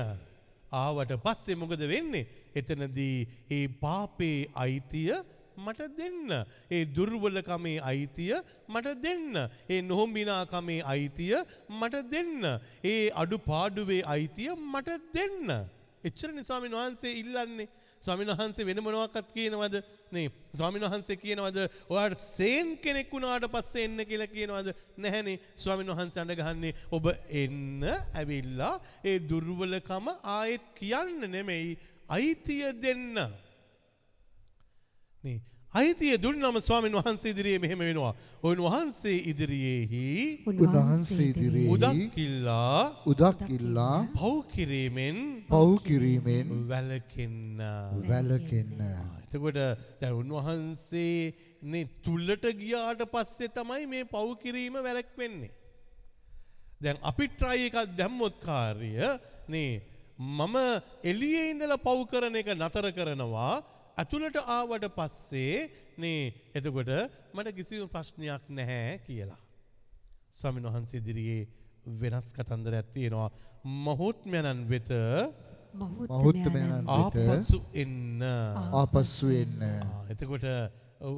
ආවට පස්සේ මොකද වෙන්නේ. එතනදී ඒ පාපේ අයිතිය මට දෙන්න. ඒ දුර්වලකමේ අයිතිය මට දෙන්න. ඒ නොහොම්බිනාකමේ අයිතිය මට දෙන්න. ඒ අඩු පාඩුවේ අයිතිය මට දෙන්න. එච්චර නිසාමින් වහන්සේ ඉල්ලන්නේ. ස්වාමින් වහන්සේ වෙන මොනවක්වත් කියනවද? නේ ස්වාමින් වහන්සේ කියනවද? ඔයාට සේන් කෙනෙක් වුණාට පස්සේ එන්න කියලා කියනවද? නැහැනේ ස්වාමින් වහන්සේ අඬ ගහන්නේ ඔබ එන්න ඇවිල්ලා ඒ දුර්වලකම ආයෙත් කියන්න නෙමෙයි අයිතිය දෙන්න. නේ අයිතිය දුන්නම ස්වාමින් වහන්සේ ඉදිරියේ මෙහෙම වෙනවා. ඔවුන් වහන්සේ ඉදිරියේහි උන්වහන්සේ ඉදිරියේ උදක්කිල්ලා උදක් ඉල්ලා පව් කිරීමෙන් පව් කිරීමෙන් වැළකෙන්න. වැළකෙන්න. එතකොට දැන් උන්වහන්සේ නේ තුල්ලට ගියාට පස්සේ තමයි මේ පව් කිරීම වැළැක්වෙන්නේ. දැන් අපි try එකක් දැම්මොත් කාර්ය නේ මම එළියේ ඉඳලා පව් කරන එක නතර කරනවා ඇතුළට ආවට පස්සේ නේ එතකොට මට කිසිම ප්‍රශ්නයක් නැහැ කියලා. ස්වාමීන් වහන්සේ ඉදිරියේ වෙනස් කතන්දරයක් තියෙනවා. මහෝත්මයන්න් වෙත මහෞත්මයන්න් ආපසු එන්න. ආපසු එන්න. එතකොට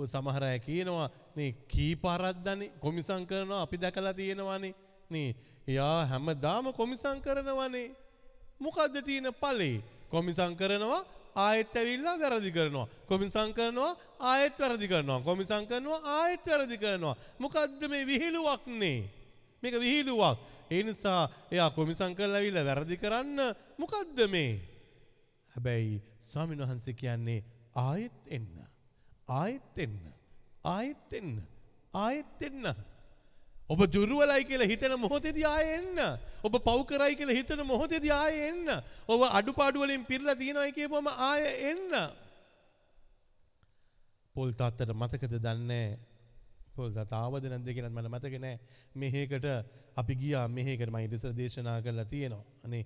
සමහර අය කියනවා නේ කී පාරක් දන්නේ කොමිසම් කරනවා අපි දැකලා තියෙනවානේ නේ එයා හැමදාම කොමිසම් කරනවානේ මොකද්ද තියෙන ඵලේ කොමිසම් කරනවා ආයෙත් ඇවිල්ලා වැරදි කරනවා කොමිසම් කරනවා ආයෙත් වැරදි කරනවා කොමිසම් කරනවා ආයෙත් වැරදි කරනවා මොකද්ද මේ විහිළුවක් නේ මේක විහිළුවක් ඒ නිසා එයා කොමිසම් කරලා ඇවිල්ලා වැරදි කරන්න මොකද්ද මේ හැබැයි ස්වාමීන් වහන්සේ කියන්නේ ආයෙත් එන්න. ආයෙත් එන්න. ආයෙත් එන්න. ආයෙත් එන්න. ඔබ දුර්වලයි කියලා හිතන මොහොතේදී ආයෙ එන්න. ඔබ පව් කරයි කියලා හිතන මොහොතේදී ආයෙ එන්න. ඔබ අඩුපාඩු වලින් පිරලා තියෙනයි කියපුවම ආයෙ එන්න. පොල් තාත්තට මතකද දන්නේ පොල් තාත්තා ආවද නැද්ද කියලා මට මතක නෑ. මෙහෙකට අපි ගියා මෙහෙකට මම ඉතින් දේශනා කරලා තියෙනවා. අනේ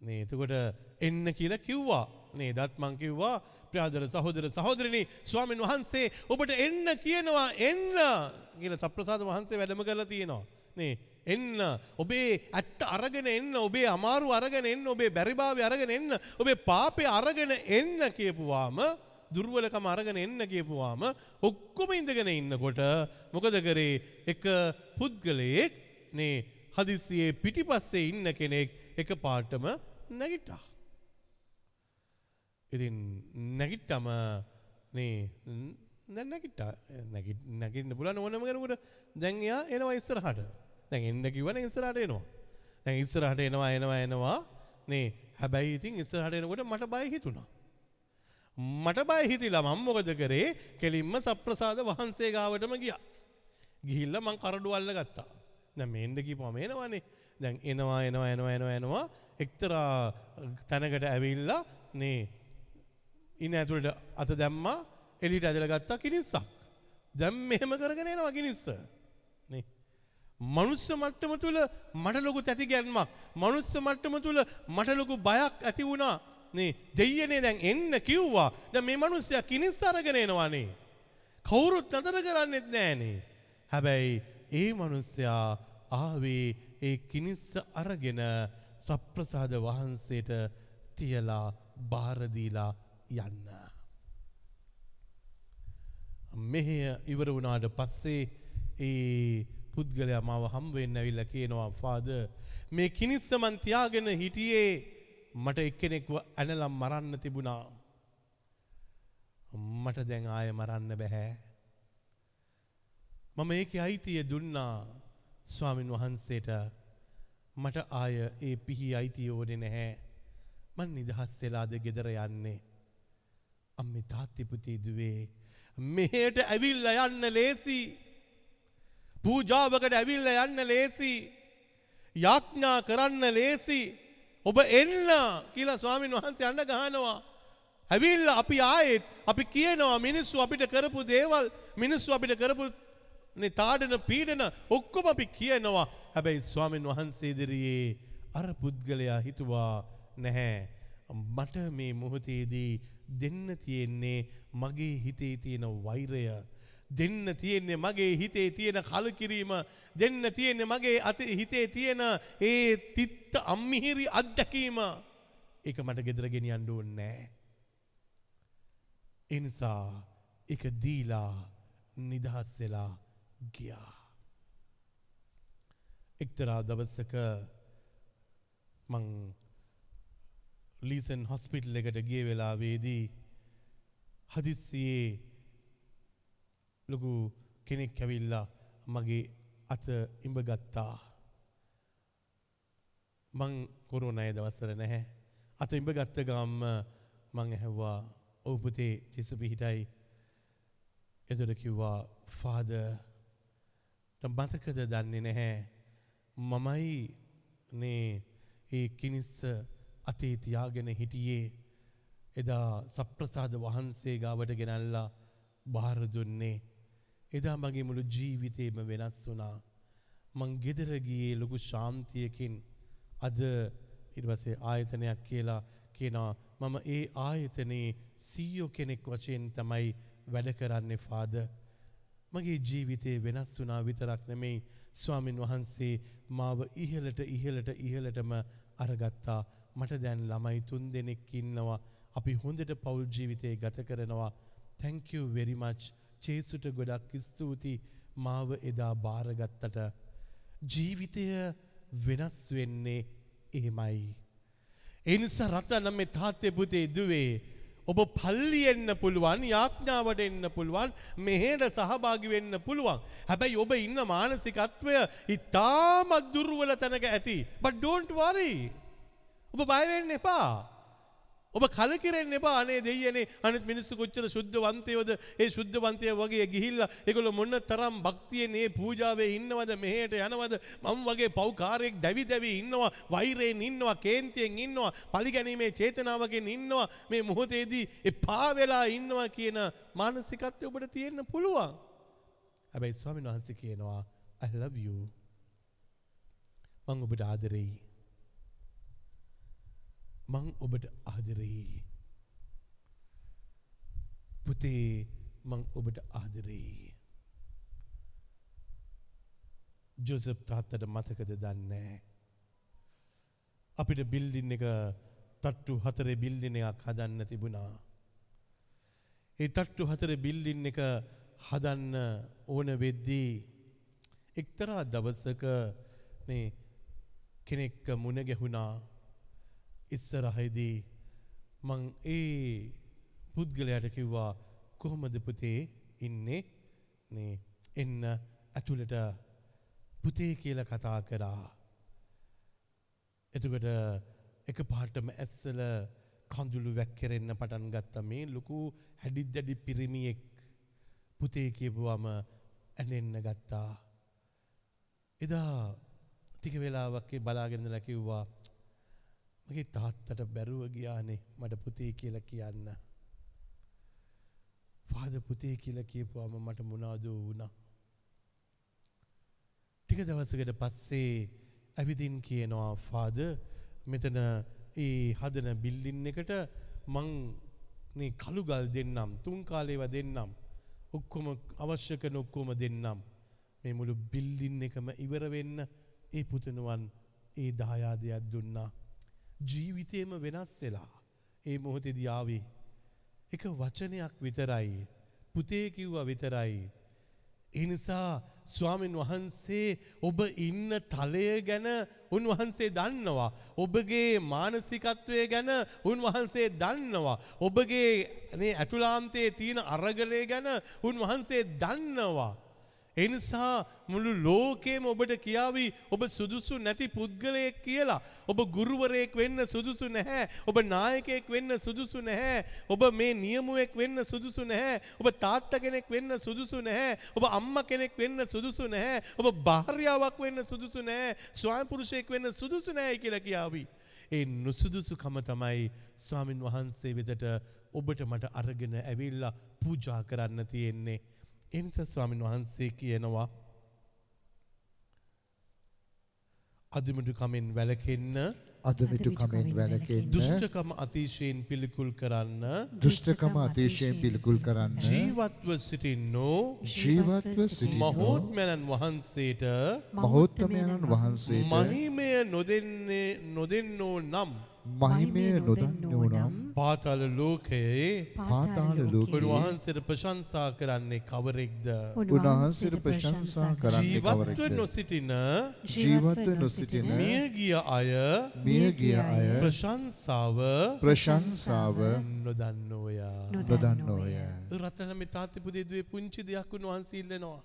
නේ එතකොට එන්න කියලා කිව්වා. නේ දත් මං කිව්වා ප්‍රාදර සහෝදර සහෝදරනි ස්වාමීන් වහන්සේ ඔබට එන්න කියනවා එන්න කියලා සප්‍රසාද වහන්සේ වැඩම කරලා තියෙනවා. නේ එන්න ඔබේ ඇත්ත අරගෙන එන්න ඔබේ අමාරු අරගෙන එන්න ඔබේ බැරිභාවය අරගෙන එන්න ඔබේ පාපය අරගෙන එන්න කියපුවාම දුර්වලකම අරගෙන එන්න කියපුවාම ඔක්කොම ඉඳගෙන ඉන්නකොට මොකද කරේ එක පුද්ගලයෙක් නේ හදිසියේ පිටිපස්සේ ඉන්න කෙනෙක් එක පාටම නැගිට්ටා. ඉතින් නැගිට්ටම නේ දැන් නැගිට්ටා නැගිට නැගින්න පුළුවන් ඕනම කෙනෙකුට දැන් එයා එනවා ඉස්සරහට. දැන් එන්න කිව්වනේ ඉස්සරහට එනවා. දැන් ඉස්සරහට එනවා එනවා එනවා නේ හැබැයි ඉතින් ඉස්සරහට එනකොට මට බය හිතුණා. මට බය හිතිලා මම මොකද කරේ කෙලින්ම සප්‍රසාද වහන්සේ ගාවටම ගියා. ගිහිල්ලා මං කරඩු අල්ල ගත්තා. දැන් මේන්න කිව්වම එනවනේ. දැන් එනවා එනවා එනවා එනවා එනවා. එක්තරා තැනකට ඇවිල්ලා නේ ඉන්න ඇතුළට අත දැම්මා එලිට ඇදලා ගත්තා කිනිස්සක්. දැන් මෙහෙම කරගෙන එනවා කිනිස්ස. නේ. මනුස්ස මට්ටම තුළ මට ලොකු තැති ගැන්මක්. මනුස්ස මට්ටම තුළ මට ලොකු බයක් ඇති වුණා. නේ. දෙයනේ දැන් එන්න කිව්වා. දැන් මේ මිනිස්සයා කිනිස් අරගෙන එනවානේ කවුරුත් නතර කරන්නෙත් නෑනේ හැබැයි ඒ මිනිස්සයා ආවේ ඒ කිනිස්ස අරගෙන සප්‍රසාද වහන්සේට තියලා බාර දීලා යන්න. මෙහෙය ඉවර වුණාට පස්සේ ඒ පුද්ගලයා මාව හම්බ වෙන්න ඇවිල්ලා කියනවා ෆාදර් මේ කිනිස්ස මන් තියාගෙන හිටියේ මට එක්කෙනෙක්ව ඇනලම් මරන්න තිබුණා. මට දැන් ආය මරන්න බැහැ. මම ඒක අයිතිය දුන්නා. ස්වාමින් වහන්සේට මට ආය ඒ පිහි අයිතිය ඕනෙ නැහැ. මන් නිදහස් වෙලාද ගෙදර යන්නේ? අම්මි තාත්තිපුති දුවේ මෙහෙට ඇවිල්ල යන්න ලේසි. පූජාවකට ඇවිල්ල යන්න ලේසි. යාඥා කරන්න ලේසි. ඔබ එන්න කියලා ස්වාමින් වහන්සේ අන්න ගහනවා. ඇවිල්ල අපි ආයෙත් අපි කියනවා මිනිස්සු අපිට කරපු දේවල් මිනිස්සු අපිට කරපු තාඩන පීඩන ඔක්කොම අපි කියනවා. හැබැයි ස්වාමින් වහන්සේ ඉදිරියේ අර පුද්ගලයා හිතුවා නැහැ. මට මේ මොහොතේදී දෙන්න තියෙන්නේ මගේ හිතේ තියෙන වෛරය. දෙන්න තියෙන්නේ මගේ හිතේ තියෙන කලකිරීම. දෙන්න තියෙන්නේ මගේ අත හිතේ තියෙන ඒ තිත්ත අම්මිහිරි අත්දැකීම. ඒක මට ගෙදර ගෙනියන්න ඕනේ නැහැ. ඒ නිසා ඒක දීලා නිදහස් වෙලා ගියා. එක්තරා දවසක මං ලීසන් හොස්පිටල් එකට ගිය වෙලාවේදී හදිස්සියේ ලොකු කෙනෙක් ඇවිල්ලා මගේ අත ඉඹ ගත්තා. මං කොරුණය දවස්සර නැහැ. අත ඉඹ ගත්ත ගම්ම මං ඇහැව්වා ඔවපුතේ චෙසු පිහිටයි. එතොට කිව්වා ෆාද මතකද දන්නේ නැහැ. මමයි නේ ඒ කිනිස්ස අතේ තියාගෙන හිටියේ. එදා සප්‍රසාද වහන්සේ ගාවට ගෙනල්ලා බාර දුන්නේ. එදා මගේ මුළු ජීවිතේම වෙනස් වුණා. මං ගෙදර ගියේ ලොකු ශාන්තියකින්. අද ඊට පස්සේ ආයතනයක් කියලා කියනවා. මම ඒ ආයතනයේ සීයෝ කෙනෙක් වශයෙන් තමයි වැඩ කරන්නේ ෆාදර් මගේ ජීවිතේ වෙනස් වුණා විතරක් නෙමෙයි. ස්වාමින් වහන්සේ මාව ඉහළට ඉහළට ඉහළටම අරගත්තා. මට දැන් ළමයි තුන් දෙනෙක් ඉන්නවා. අපි හොඳට පවුල් ජීවිතේ ගත කරනවා. Thank you very much. චේසුට ගොඩක් ස්තුති මාව එදා බාරගත්තට. ජීවිතය වෙනස් වෙන්නේ එහෙමයි. ඒ නිසා රටන මේ තාත්තේ පුතේ දුවේ ඔබ පල්ලි එන්න පුළුවන් යාඥාවට එන්න පුළුවන් මෙහෙට සහභාගි වෙන්න පුළුවන්. හැබැයි ඔබ ඉන්න මානසිකත්වය ඉතාමත් දුර්වල තැනක ඇති. but don't worry. ඔබ බය වෙන්න එපා. ඔබ කලකිරෙන්න එපා. අනේ දෙයියනේ අනිත් මිනිස්සු කොච්චර සුද්ධවන්තයෝද? ඒ සුද්ධවන්තය වගේ ගිහිල්ලා ඒගොල්ලෝ මොන තරම් භක්තියෙන් මේ පූජාවේ ඉන්නවද මෙහෙට යනවද? මම වගේ පව්කාරයෙක් දැවි දැවි ඉන්නවා වෛරයෙන් ඉන්නවා කේන්තියෙන් ඉන්නවා පරිගැනීමේ චේතනාවකින් ඉන්නවා මේ මොහොතේදී එපා වෙලා ඉන්නවා කියන මානසිකත්වය ඔබට තියෙන්න පුළුවන්. හැබැයි ස්වාමීන් වහන්සේ කියනවා I love you. මං ඔබට ආදරෙයි. මං ඔබට ආදරෙයි. පුතේ මං ඔබට ආදරෙයි. ජොසප් තාත්තට මතකද දන්නේ. අපිට බිල්ඩින් එක තට්ටු හතරේ බිල්ඩින එකක් හදන්න තිබුණා. ඒ තට්ටු හතර බිල්ඩින් එක හදන්න ඕන වෙද්දී එක්තරා දවසක කෙනෙක්ක මුණ ගැහුණා ඉස්සරහයිදී මං ඒ පුද්ගලයට කිව්වා කොහොමද පුතේ ඉන්නේ නේ එන්න ඇතුළට පුතේ කියලා කතා කරා. එතකොට එක පාටම ඇස්සල කඳුළු වැක්කෙරෙන්න පටන් ගත්ත මේ ලොකු හැඩිත් දැඩි පිරිමියෙක් පුතේ කියපුවම ඇනෙන්න ගත්තා. එදා ටික වෙලාවක්ේ බලාගෙනද ලැකිව්වා මගේ තාත්තට බැරුව ගියානේ මට පුතේ කියල කියන්න. පාද පුතේ කියල කියපුවාම මට මොනාදෝ වුණා. ටික දවසකට පස්සේ ඇවිදින් කියනවා ෆාද මෙතන ඒ හදන බිල්ලින් එකට මං කළු ගල් දෙන්නම් තුන් කාලේව දෙන්නම් ඔක්කොම අවශ්‍ය කරන ඔක්කොම දෙන්නම් මේ මුළු බිල්ලින් එකම ඉවර වෙන්න ඒ පුතනුවන් ඒ දායාදයක් දුන්නා ජීවිතේම වෙනස් වෙලා ඒ මොහොතේදී ආවේ එක වචනයක් විතරයි පුතේ කිව්වා විතරයි ඒ නිසා ස්වාමින් වහන්සේ ඔබ ඉන්න තලය ගැන උන්වහන්සේ දන්නවා. ඔබගේ මානසිකත්වය ගැන උන්වහන්සේ දන්නවා. ඔබගේ ඇතුලාන්තයේ තියෙන අරගලය ගැන උන්වහන්සේ දන්නවා. එනිසා මුළු ලෝකේම ඔබට කියාවී ඔබ සුදුසු නැති පුද්ගලයෙක් කියලා. ඔබ ගුරුවරයෙක් වෙන්න සුදුසු නැහැ. ඔබ නායකයෙක් වෙන්න සුදුසු නැහැ. ඔබ මේ නියමුවෙක් වෙන්න සුදුසු නැහැ. ඔබ තාත්ත කෙනෙක් වෙන්න සුදුසු නැහැ. ඔබ අම්ම කෙනෙක් වෙන්න සුදුසු නැහැ. ඔබ භාර්යාවක් වෙන්න සුදුසු නැහැ. ස්වාමිපුරුෂයෙක් වෙන්න සුදුසු නැහැ කියලා කියාවී. ඒ නුසුදුසුකම තමයි ස්වාමින් වහන්සේ වෙතට ඔබට මට අරගෙන ඇවිල්ලා පූජා කරන්න තියෙන්නේ. එනිස ස්වාමින් වහන්සේ කියනවා අදමිටු කමෙන් වැලකෙන්න අදමිටු කමෙන් වැළකෙන්න දුෂ්ටකම අතිශයෙන් පිළිකුල් කරන්න දුෂ්ටකම අතිශයෙන් පිළිකුල් කරන්න ජීවත්ව සිටින්නෝ ජීවත්ව සිටින මහෝත්මයණන් වහන්සේට මහෝත්තමයණන් වහන්සේට මහිමය නොදෙන්නේ නොදෙන්නෝ නම් මහිමය නොදන්නෝ නම් පාතාල ලෝකයේ පාතාල ලෝකයේ උන්වහන්සේට ප්‍රශංසා කරන්නේ කවරෙක්ද? උන්වහන්සේට ප්‍රශංසා කරන්නේ ජීවත්ව කවරෙක්ද? නොසිටින ජීවත්ව නොසිටින මියගිය අය මියගිය අය ප්‍රශංසාව ප්‍රශංසාව නොදන්නෝය. නොදන්නෝය. රතන මේ තාත්තිපුදේ දුවේ පුංචි දෙයක් උන්වහන්සේ ඉල්ලනවා.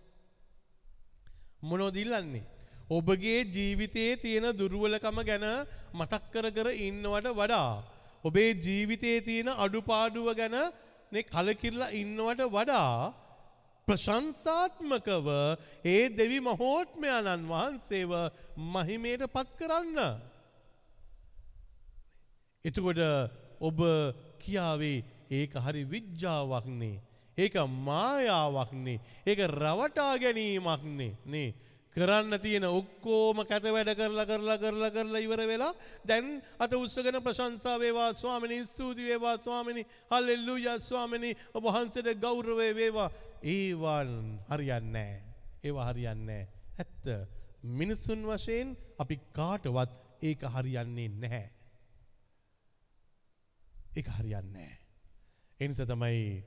මොනවද ඉල්ලන්නේ ඔබගේ ජීවිතයේ තියෙන දුර්වලකම ගැන මතක් කර කර ඉන්නවට වඩා ඔබේ ජීවිතයේ තියෙන අඩුපාඩුව ගැන කලකිරලා ඉන්නවට වඩා ප්‍රශංසාත්මකව ඒ දෙවි මහෝත්මයාණන් වහන්සේව මහිමයට පත් කරන්න. එතකොට ඔබ කියාවේ ඒක හරි විද්‍යාවක්නේ. ඒක මායාවක්නේ. ඒක රවටා ගැනීමක්නේ නේ. කරන්න තියෙන ඔක්කෝම කැත වැඩ කරලා කරලා කරලා කරලා ඉවර වෙලා දැන් අත උස්සගෙන ප්‍රශංසා වේවා ස්වාමිනී ස්තුති වේවා ස්වාමිනී හල්ලෙලූයා ස්වාමිනී ඔබ වහන්සේට ගෞරවය වේවා. ඒවන් හරියන්නේ ඒවා හරියන්නේ ඇත්ත. මිනිසුන් වශයෙන් අපි කාටවත් ඒක හරියන්නේ නැහැ. ඒක හරියන්නේ එනිසා තමයි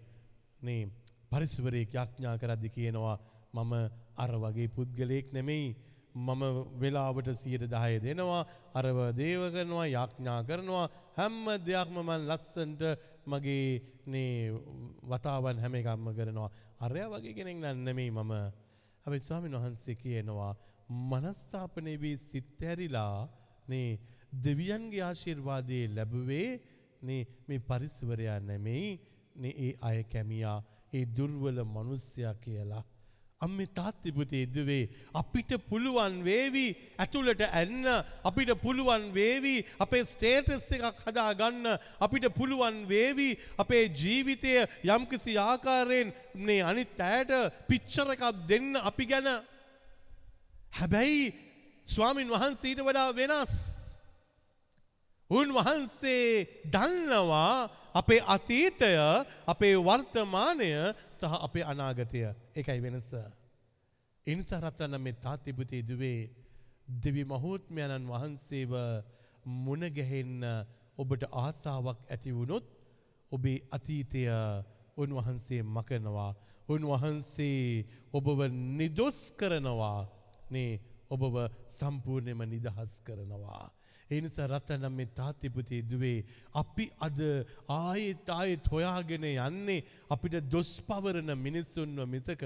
මේ පරිසවරයෙක් යාඥා කරද්දි කියනවා මම අර වගේ පුද්ගලයෙක් නෙමෙයි. මම වෙලාවට සියයට දහය දෙනවා අරව දේව කරනවා යාඥා කරනවා. හැම්ම දෙයක්ම මන් ලස්සන්ට මගේ නේ වතාවන් හැම එකම්ම කරනවා. අරය වගේ කෙනෙක් නන්නෙමෙයි මම. හැබැයි ස්වාමීන් වහන්සේ කියනවා මනස්ථාපනය වී සිත් ඇරිලා නේ දෙවියන්ගේ ආශිර්වාදයේ ලැබුවේ නේ මේ පරිස්වරයා නෙමෙයි නේ ඒ අය කැමියා ඒ දුර්වල මිනිස්සයා කියලා. අම්මේ තාත්ති පුතේ දුවේ අපිට පුළුවන් වේවි ඇතුළට ඇන්න අපිට පුළුවන් වේවි අපේ ස්ටේටස් එකක් හදා ගන්න අපිට පුළුවන් වේවි අපේ ජීවිතය යම්කිසි ආකාරයෙන් මේ අනිත් ඇයට පිච්චර එකක් දෙන්න අපි ගැන. හැබැයි ස්වාමින් වහන්සීට වඩා වෙනස්. උන්වහන්සේ දන්නවා අපේ අතීතය අපේ වර්තමානය සහ අපේ අනාගතය එකයි වෙනස. එනිසා රත්‍රන්න මේ තාතිපුතේ දුවේ දෙවි මහෝත්මයණන් වහන්සේව මුණගැහෙන්න ඔබට ආසාාවක් ඇති වුණොත් ඔබේ අතීතය උන්වහන්සේ මකනවා. උන්වහන්සේ ඔබව නිදොස් කරනවා නේ ඔබව සම්පූර්ණයම නිදහස් කරනවා. එනිසා රත්තනම් මේ තාත්තිපුතේ දුවේ අපි අද ආයෙත් ආයෙත් හොයාගෙන යන්නේ අපිට දොස් පවරන මිනිස්සුන්ව මිසක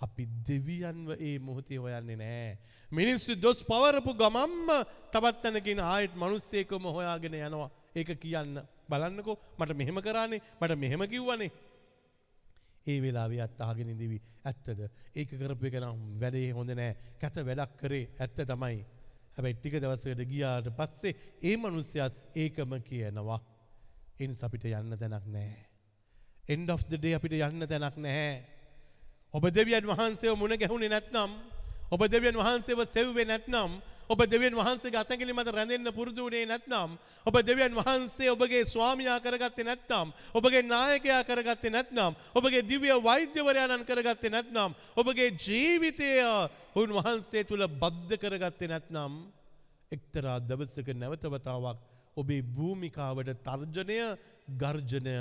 අපි දෙවියන්ව ඒ මොහොතේ හොයන්නේ නෑ. මිනිස්සු දොස් පවරපු ගමම්ම තවත් තැනකින් ආයෙත් මනුස්සේකම හොයාගෙන යනවා. ඒක කියන්න බලන්නකෝ මට මෙහෙම කරානේ මට මෙහෙම කිව්වනේ. ඒ වෙලාවේ අත් අහගෙන ඉඳිවි ඇත්තද ඒක කරපු එක නම් වැඩේ හොඳ නෑ කැත වැඩක් කරේ ඇත්ත තමයි හැබැයි ටික දවසකට ගියාට පස්සේ ඒ මිනිස්සයාත් ඒකම කියනවා. එනිස අපිට යන්න තැනක් නෑ end of the day අපිට යන්න තැනක් නැහැ. ඔබ දෙවියන් වහන්සේව මුණ ගැහුණේ නැත්නම් ඔබ දෙවියන් වහන්සේව සෙව්වේ නැත්නම් ඔබ දෙවියන් වහන්සේගේ අතගිලි මත රැඳෙන්න පුරුදු වුණේ නැත්නම් ඔබ දෙවියන් වහන්සේ ඔබගේ ස්වාමියා කරගත්තේ නැත්නම් ඔබගේ නායකයා කරගත්තේ නැත්නම් ඔබගේ දිව්‍ය වෛද්‍යවරයාණන් කරගත්තේ නැත්නම් ඔබගේ ජීවිතය උන්වහන්සේ තුල බද්ධ කරගත්තේ නැත්නම් එක්තරා දවසක නැවත වතාවක් ඔබේ භූමිකාවට තර්ජනය ගර්ජනය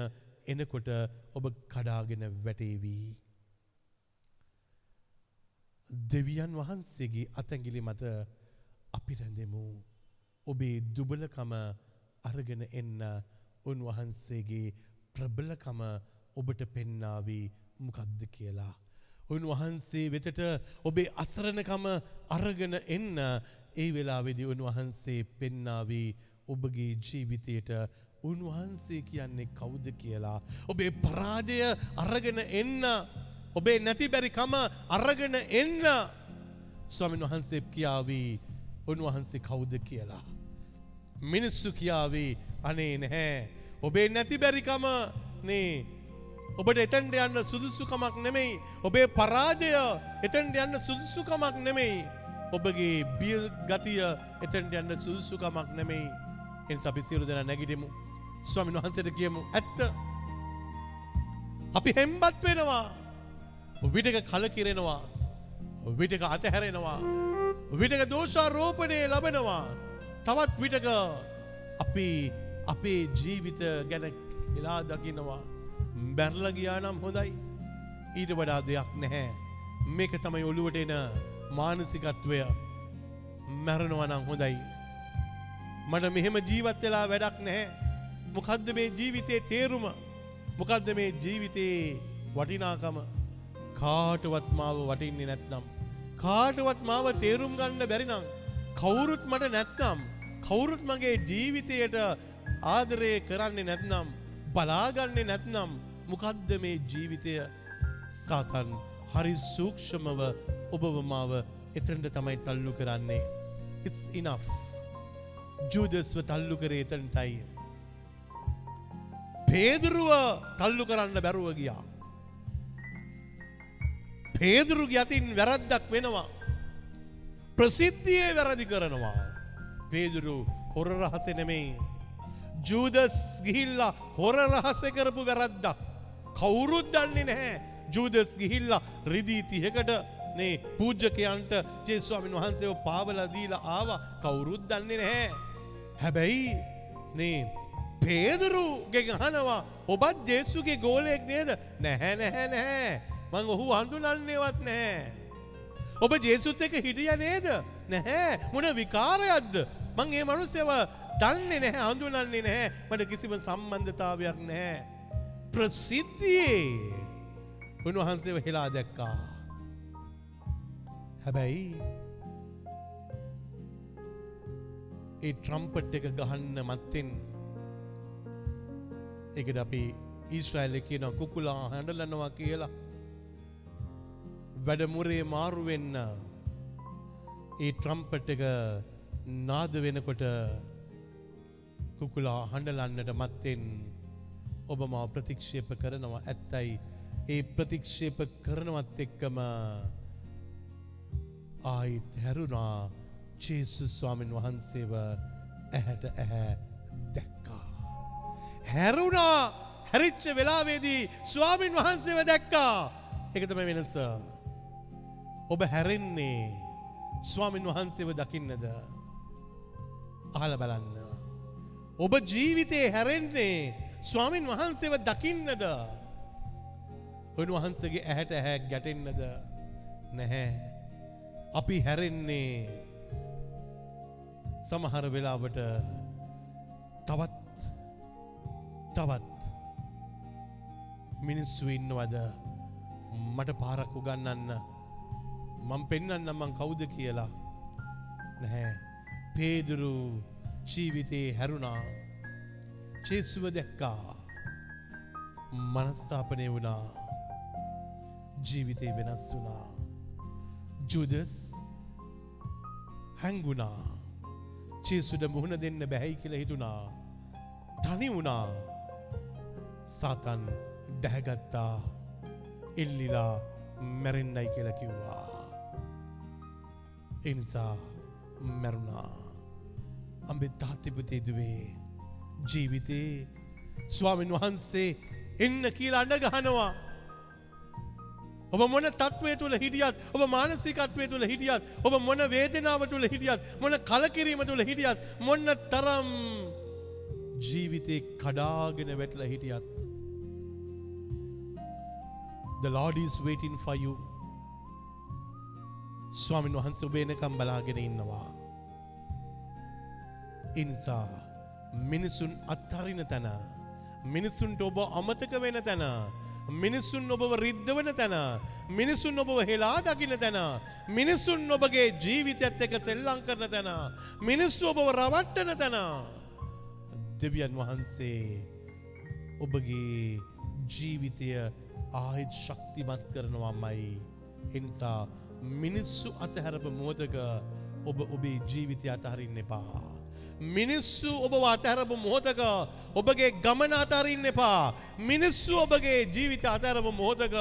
එනකොට ඔබ කඩාගෙන වැටේවී. දෙවියන් වහන්සේගේ අතැගිලි මත අපි රැඳෙමු. ඔබේ දුබලකම අරගෙන එන්න උන්වහන්සේගේ ප්‍රබලකම ඔබට පෙන්නාවී මොකක්ද කියලා. උන්වහන්සේ වෙතට ඔබේ අසරණකම අරගෙන එන්න ඒ වෙලාවෙදි උන්වහන්සේ පෙන්නාවී ඔබගේ ජීවිතයට උන්වහන්සේ කියන්නේ කවුද කියලා. ඔබේ පරාජය අරගෙන එන්න ඔබේ නැති බැරිකම අරගෙන එන්න ස්වාමින් වහන්සේ කියාවී උන්වහන්සේ කවුද කියලා. මිනිස්සු කියාවී අනේ නැහැ. ඔබේ නැති බැරිකම නේ ඔබට එතැන්ට යන්න සුදුසුකමක් නෙමෙයි. ඔබේ පරාජය එතැන්ට යන්න සුදුසුකමක් නෙමෙයි. ඔබගේ බිය ගතිය එතැන්ට යන්න සුදුසුකමක් නෙමෙයි. එන් අපි සියලු දෙනා නැගිටෙමු. ස්වාමීන් වහන්සේට කියමු ඇත්ත. අපි හෙම්බත් වෙනවා. විටක කලකිරෙනවා. විටක අතහැරෙනවා. විටක දෝෂාරෝපණය ලබනවා. තවත් විටක අපි අපේ ජීවිත ගැන එලා දකිනවා. බැරල ගියා නම් හොඳයි. ඊට වඩා දෙයක් නැහැ. මේක තමයි ඔළුවට එන මානසිකත්වය මැරණවනම් හොඳයි. මට මෙහෙම ජීවත් වෙලා වැඩක් නැහැ. මොකද්ද මේ ජීවිතයේ තේරුම? මොකද්ද මේ ජීවිතයේ වටිනාකම? කාටවත් මාව වටින්නේ නැත්නම් කාටවත් මාව තේරුම් ගන්න බැරි නම් කවුරුත් මට නැත්නම් කවුරුත් මගේ ජීවිතයට ආදරය කරන්නේ නැත්නම් බලාගන්නේ නැත්නම් මොකද්ද මේ ජීවිතය සාතන් හරි සූක්ෂමව ඔබව මාව එතනට තමයි තල්ලු කරන්නේ it's enough ජූදස්ව තල්ලු කරේ එතනටයි පේදුරුව තල්ලු කරන්න බැරුව ගියා පේදුරුගේ අතින් වැරද්දක් වෙනවා. ප්‍රසිද්ධියේ වැරදි කරනවා. පේදුරු හොර රහස නෙමෙයි. ජූදස් ගිහිල්ලා හොර රහස කරපු වැරද්දක්. කවුරුත් දන්නේ නැහැ. ජූදස් ගිහිල්ලා රිදී තිහකට නේ පූජ්ජකයන්ට ජේස්වාමින් වහන්සේව පාවලා දීලා ආවා කවුරුත් දන්නේ නැහැ. හැබැයි නේ පේදුරුගෙන් අහනවා ඔබත් ජේසුගේ ගෝලයෙක් නේද? නැහැ නැහැ නැහැ. මං ඔහු හඳුනන්නේවත් නැහැ. ඔබ ජේසුත් එක හිටිය නේද? නැහැ. මොන විකාරයක්ද? මං ඒ මනුස්සයව දන්නේ නැහැ, හඳුනන්නේ නැහැ. මට කිසිම සම්බන්ධතාවයක් නැහැ. ප්‍රසිද්ධියේ උන්වහන්සේව හෙලා දැක්කා. හැබැයි ඒ ට්‍රම්පට් එක ගහන්න මත්තෙන් ඒකට අපි ඊස්්‍රයිල් කියන කුකුලා හැඩලනවා කියලා වැඩමුරේ මාරුවෙන්න ඒ ට්‍රම්පට් එක නාද වෙනකොට කුකුලා හඬලන්නට මත්තෙන් ඔබ මාව ප්‍රතික්ෂේප කරනවා ඇත්තයි ඒ ප්‍රතික්ෂේප කරනවත් එක්කම ආයිත් හැරුණා චේසු ස්වාමීන් වහන්සේව ඇහැට ඇහැ දැක්කා. හැරුණා හැරිච්ච වෙලාවේදී ස්වාමීන් වහන්සේව දැක්කා එකතම වෙනස. ඔබ හැරෙන්නේ ස්වාමින් වහන්සේව දකින්නද අහල බලන්න. ඔබ ජීවිතයේ හැරෙන්නේ ස්වාමින් වහන්සේව දකින්නද? උන්වහන්සගේ ඇහැට ඇහැ ගැටෙන්නද? නැහැ. අපි හැරෙන්නේ සමහර වෙලාවට තවත් තවත් මිනිස්සු ඉන්නවද? මට පාරක් උගන්නන්න. මං පෙන්න්න මං කවුද කියලා. නැහැ. පේදුරු ජීවිතයේ හැරුණා. චේසුව දැක්කා. මනස්ථාපනය වුණා. ජීවිතය වෙනස් වුණා. ජුදස් හැංගුණා. චේසුට මුහුණ දෙන්න බැහැයි කියලා හිතුණා. තනි වුණා. සාතන් ඩැහැගත්තා එල්ලිලා මැරෙන්ඩයි කියලා කිව්වා. එනිසා මැරුණා. අම්බෙ තාත්තිපතේ දුවේ ජීවිතේ ස්වාමීන් වහන්සේ එන්න කියලා අඩ ගහනවා ඔබ මොන තත්වය තුළ හිටියත් ඔබ මානසිකත්වය තුළ හිටියත් ඔබ මොන වේදනාව තුළ හිටියත් මොන කලකිරීම තුළ හිටියත් මොන්න තරම් ජීවිතේ කඩාගෙන වැටල හිටියත් The Lord is waiting for you. ස්වාමින් වහන්ස ඔබේනකම් බලාගෙන ඉන්නවා. ඉනිසා මිනිසුන් අත්හරින තැන. මිනිසුන්ට ඔබ අමතක වෙන තැන. මිනිසුන් ඔබව රිද්ධවන තැන. මිනිසුන් ඔබව හෙලා දකින තැන. මිනිසුන් ඔබගේ ජීවිතයත් එක සෙල්ලං කරන තැන. මිනිස්සු ඔබව රවට්ටන තැන. දෙවියන් වහන්සේ ඔබගේ ජීවිතය ආහිත් ශක්තිමත් කරනවම්මයි එනිසා මිනිස්සු අතහැරප මෝතක ඔබ ඔබේ ජීවිතය අතහරින්න එපා. මිනිස්සු ඔබ අතහැරපු මොහොතක ඔබගේ ගමන අතරින්න එපා. මිනිස්සු ඔබගේ ජීවිත අතහැරපු මොහොතක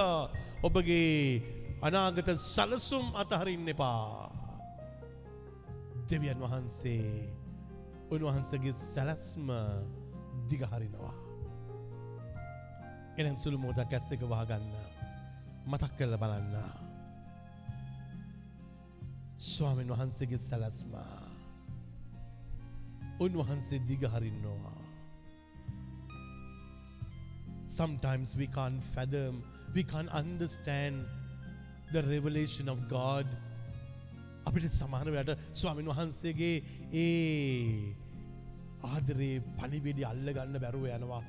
ඔබගේ අනාගත සලසුම් අතහරින්න එපා. දෙවියන් වහන්සේ උන්වහන්සගේ සැලස්ම දිගහරිනවා. එනම් සුළු මෝදක් ඇස් දෙක වහගන්න මතක් කරල බලන්න. ස්වාමීන් වහන්සේගේ සැලස්ම උන්වහන්සේ දිගහරින්නවා. Sometimes we can't fathom, we can't understand the revelation of God. අපිට සමානවයට ස්වාමීන් වහන්සේගේ ඒ ආදරේ පණිවිඩි අල්ල ගන්න බැරුව යනවා.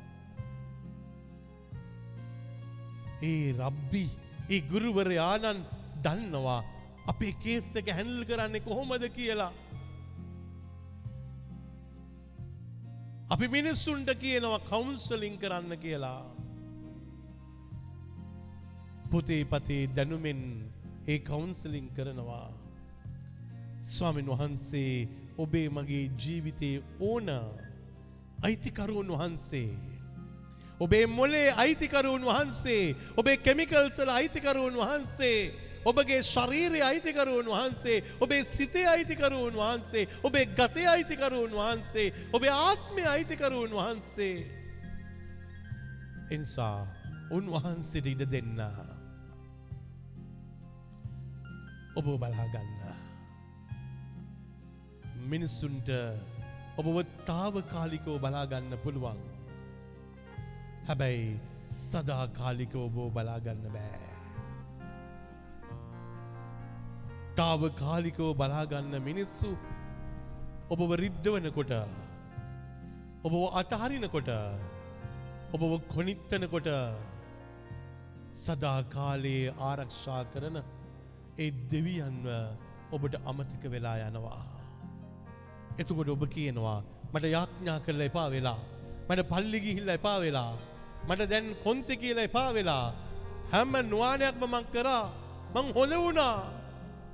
ඒ රබ්බි ඒ ගුරුවරයාණන් දන්නවා අපේ කේස් එක හැන්ල් කරන්නේ කොහොමද කියලා. අපි මිනිස්සුන්ට කියනවා කවුන්සලින් කරන්න කියලා. පොතේ පතේ දැනුමෙන් ඒ කවුන්සලින් කරනවා. ස්වාමීන් වහන්සේ ඔබේ මගේ ජීවිතයේ ඕන අයිතිකරුවන් වහන්සේ. ඔබේ මොලේ අයිතිකරුවන් වහන්සේ ඔබේ කෙමිකල්සල අයිතිකරුවන් වහන්සේ ඔබගේ ශරීරය අයිතිකරුවන් වහන්සේ ඔබේ සිතේ අයිතිකරුවන් වහන්සේ ඔබේ ගතය අයිතිකරුවන් වහන්සේ ඔබේ ආත්මය අයිතිකරුවන් වහන්සේ. එනිසා උන්වහන්සේට ඉඩ දෙන්න. ඔබ බලාගන්න මිනිස්සුන්ට ඔබව තාවකාලිකව බලාගන්න පුළුවන්. හැබැයි සදාකාලිකව ඔබෝ බලාගන්න බෑ. තාවකාලිකව බලාගන්න මිනිස්සු ඔබව රිද්ධවනකොට ඔබ අතහරිනකොට ඔබව කොනිත්තනකොට සදාකාලයේ ආරක්ෂා කරන ඒ දෙවියන්ව ඔබට අමතක වෙලා යනවා. එතුකොට ඔබ කියනවා මට යාඥා කරල එපා වෙලා මට පල්ලිගිහිල්ල එපා වෙලා මට දැන් කොන්ත කියල එපා වෙලා හැම්ම නවානයක්ම මං කරා මං හොඳ වුණා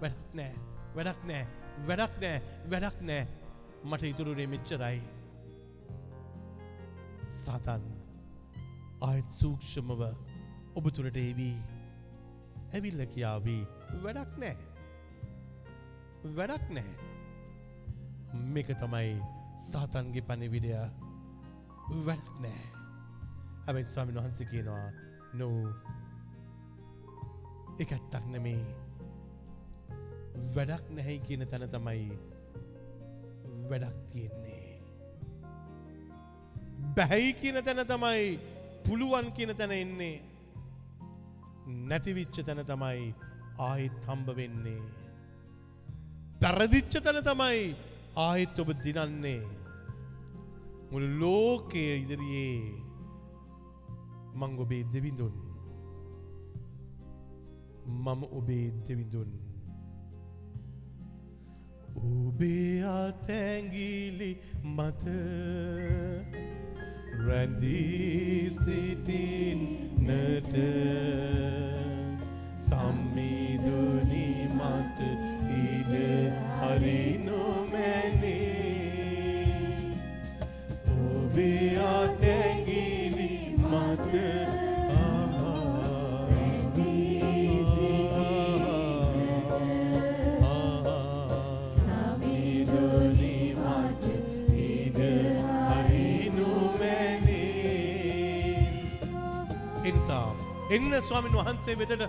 වැඩක් නෑ වැඩක් නෑ වැඩක් නෑ වැඩක් නෑ මට ඉතුරුනේ මෙච්චරයි. සතන් ආයත් සූක්ෂමව ඔබ තුරට ඒවී ඇවිල්ල කියාවී වැඩක් නෑ වැඩක් නෑ මේක තමයි සාතන්ගේ පණිවිඩය. වැඩක් නෑ හැබැයි ස්වාමින් වහන්සේ කියනවා නෝ එකත්තක් නෙමේ. වැඩක් නැහැයි කියන තැන තමයි වැඩක් තියෙන්නේ. බැහැයි කියන තැන තමයි පුළුවන් කියන තැන එන්නේ. නැතිවිච්ච තැන තමයි ආහිත් හම්බ වෙන්නේ. පැරදිච්ච තැන තමයි ආයෙත් ඔබ දිනන්නේ මුළු ලෝකය ඉදිරියේ මං ඔබේ දෙවිඳුන් මම ඔබේ දෙවිඳුන් ඔබේ අතැගිලි මත රැඳී සිටින්නට සම්මිදුනි මත ඉඩ හරිනොමැනේ ඔබේ අතැගිලි මත එන්න ස්වාමින් වහන්සේ වෙතට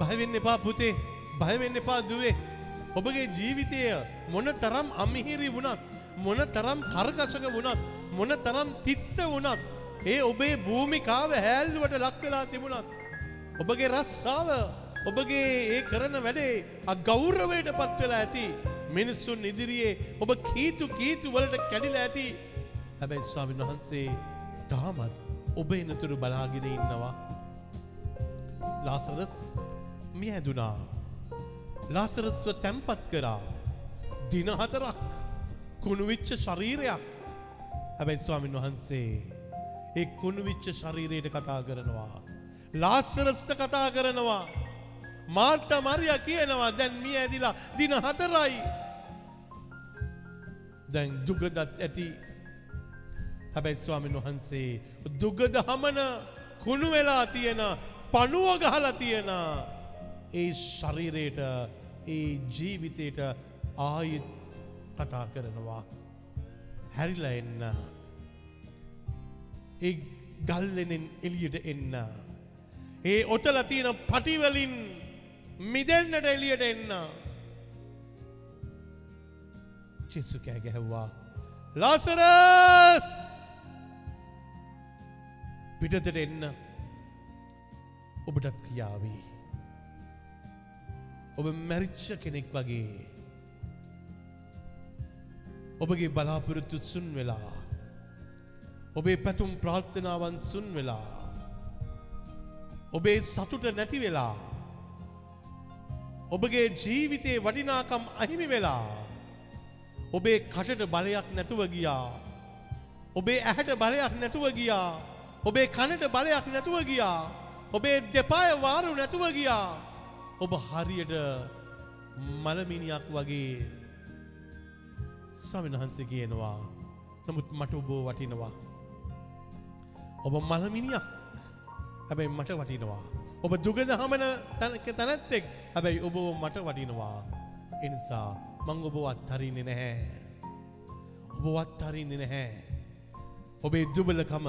බයවෙන්න එපා පුතේ. බයවෙන්න එපා දුවේ. ඔබගේ ජීවිතය මොන තරම් අමිහිරි වුණත් මොන තරම් කර්කශක වුණත් මොන තරම් තිත්ත වුණත් ඒ ඔබේ භූමිකාව හැල්ලුවට ලක්වෙලා තිබුණත් ඔබගේ රස්සාව ඔබගේ ඒ කරන වැඩේ අගෞරවයට පත්වෙලා ඇති. මිනිස්සුන් ඉදිරියේ ඔබ කීතු කීතු වලට කැඩිලා ඇති. හැබැයි ස්වාමීන් වහන්සේ තාමත් ඔබ එනතුරු බලාගෙන ඉන්නවා. ලාසරස් මිය ඇදුනා ලාසරස්ව තැම්පත් කරා. දින හතරක් කුණුවිච්ච ශරීරයක්. හැබැයි ස්වාමීන් වහන්සේ ඒ කුණුවිච්ච ශරීරයට කතා කරනවා. ලාස්සරස්ට කතා කරනවා. මාර්ට මරිය කියනවා. දැන් මිය ඇදිලා දින හතරයි. දැන් දුගදත් ඇති. හැබැයි ස්වාමීන් වහන්සේ දුගද හමන කුණු වෙලා තියෙන පණුව ගහලා තියෙන ඒ ශරීරයට ඒ ජීවිතයට ආයෙත් කතා කරනවා. හැරිලා එන්න. ඒ ගල්ලෙනෙන් එලියට එන්න. ඒ ඔතල තියෙන පටිවලින් මිදෙන්න්නට එලියට එන්න. චෙස්සු කෑ ගැහැව්වා ලාසරස්! පිටතට එන්න. ඔබටත් කියාවී ඔබ මැරිච්ච කෙනෙක් වගේ. ඔබගේ බලාපොරොත්තු සුන් වෙලා. ඔබේ පැතුම් ප්‍රාර්ථනාවන් සුන් වෙලා. ඔබේ සතුට නැති වෙලා. ඔබගේ ජීවිතයේ වටිනාකම් අහිමි වෙලා. ඔබේ කටට බලයක් නැතුව ගියා. ඔබේ ඇහැට බලයක් නැතුව ගියා. ඔබේ කනට බලයක් නැතුව ගියා. ඔබේ දෙපාය වාරු නැතුව ගියා. ඔබ හරියට මලමිනියක් වගේ ස්වාමීන් වහන්සේ කියනවා. නමුත් මට ඔබෝ වටිනවා. ඔබ මලමිනියක්. හැබැයි මට වටිනවා. ඔබ දුගද හමන තැනක තැනැත්තෙක්. හැබැයි ඔබ මට වටිනවා. එනිසා මං ඔබ අත්හරින්නේ නැහැ. ඔබ අත්හරින්නේ නැහැ. ඔබේ දුබලකම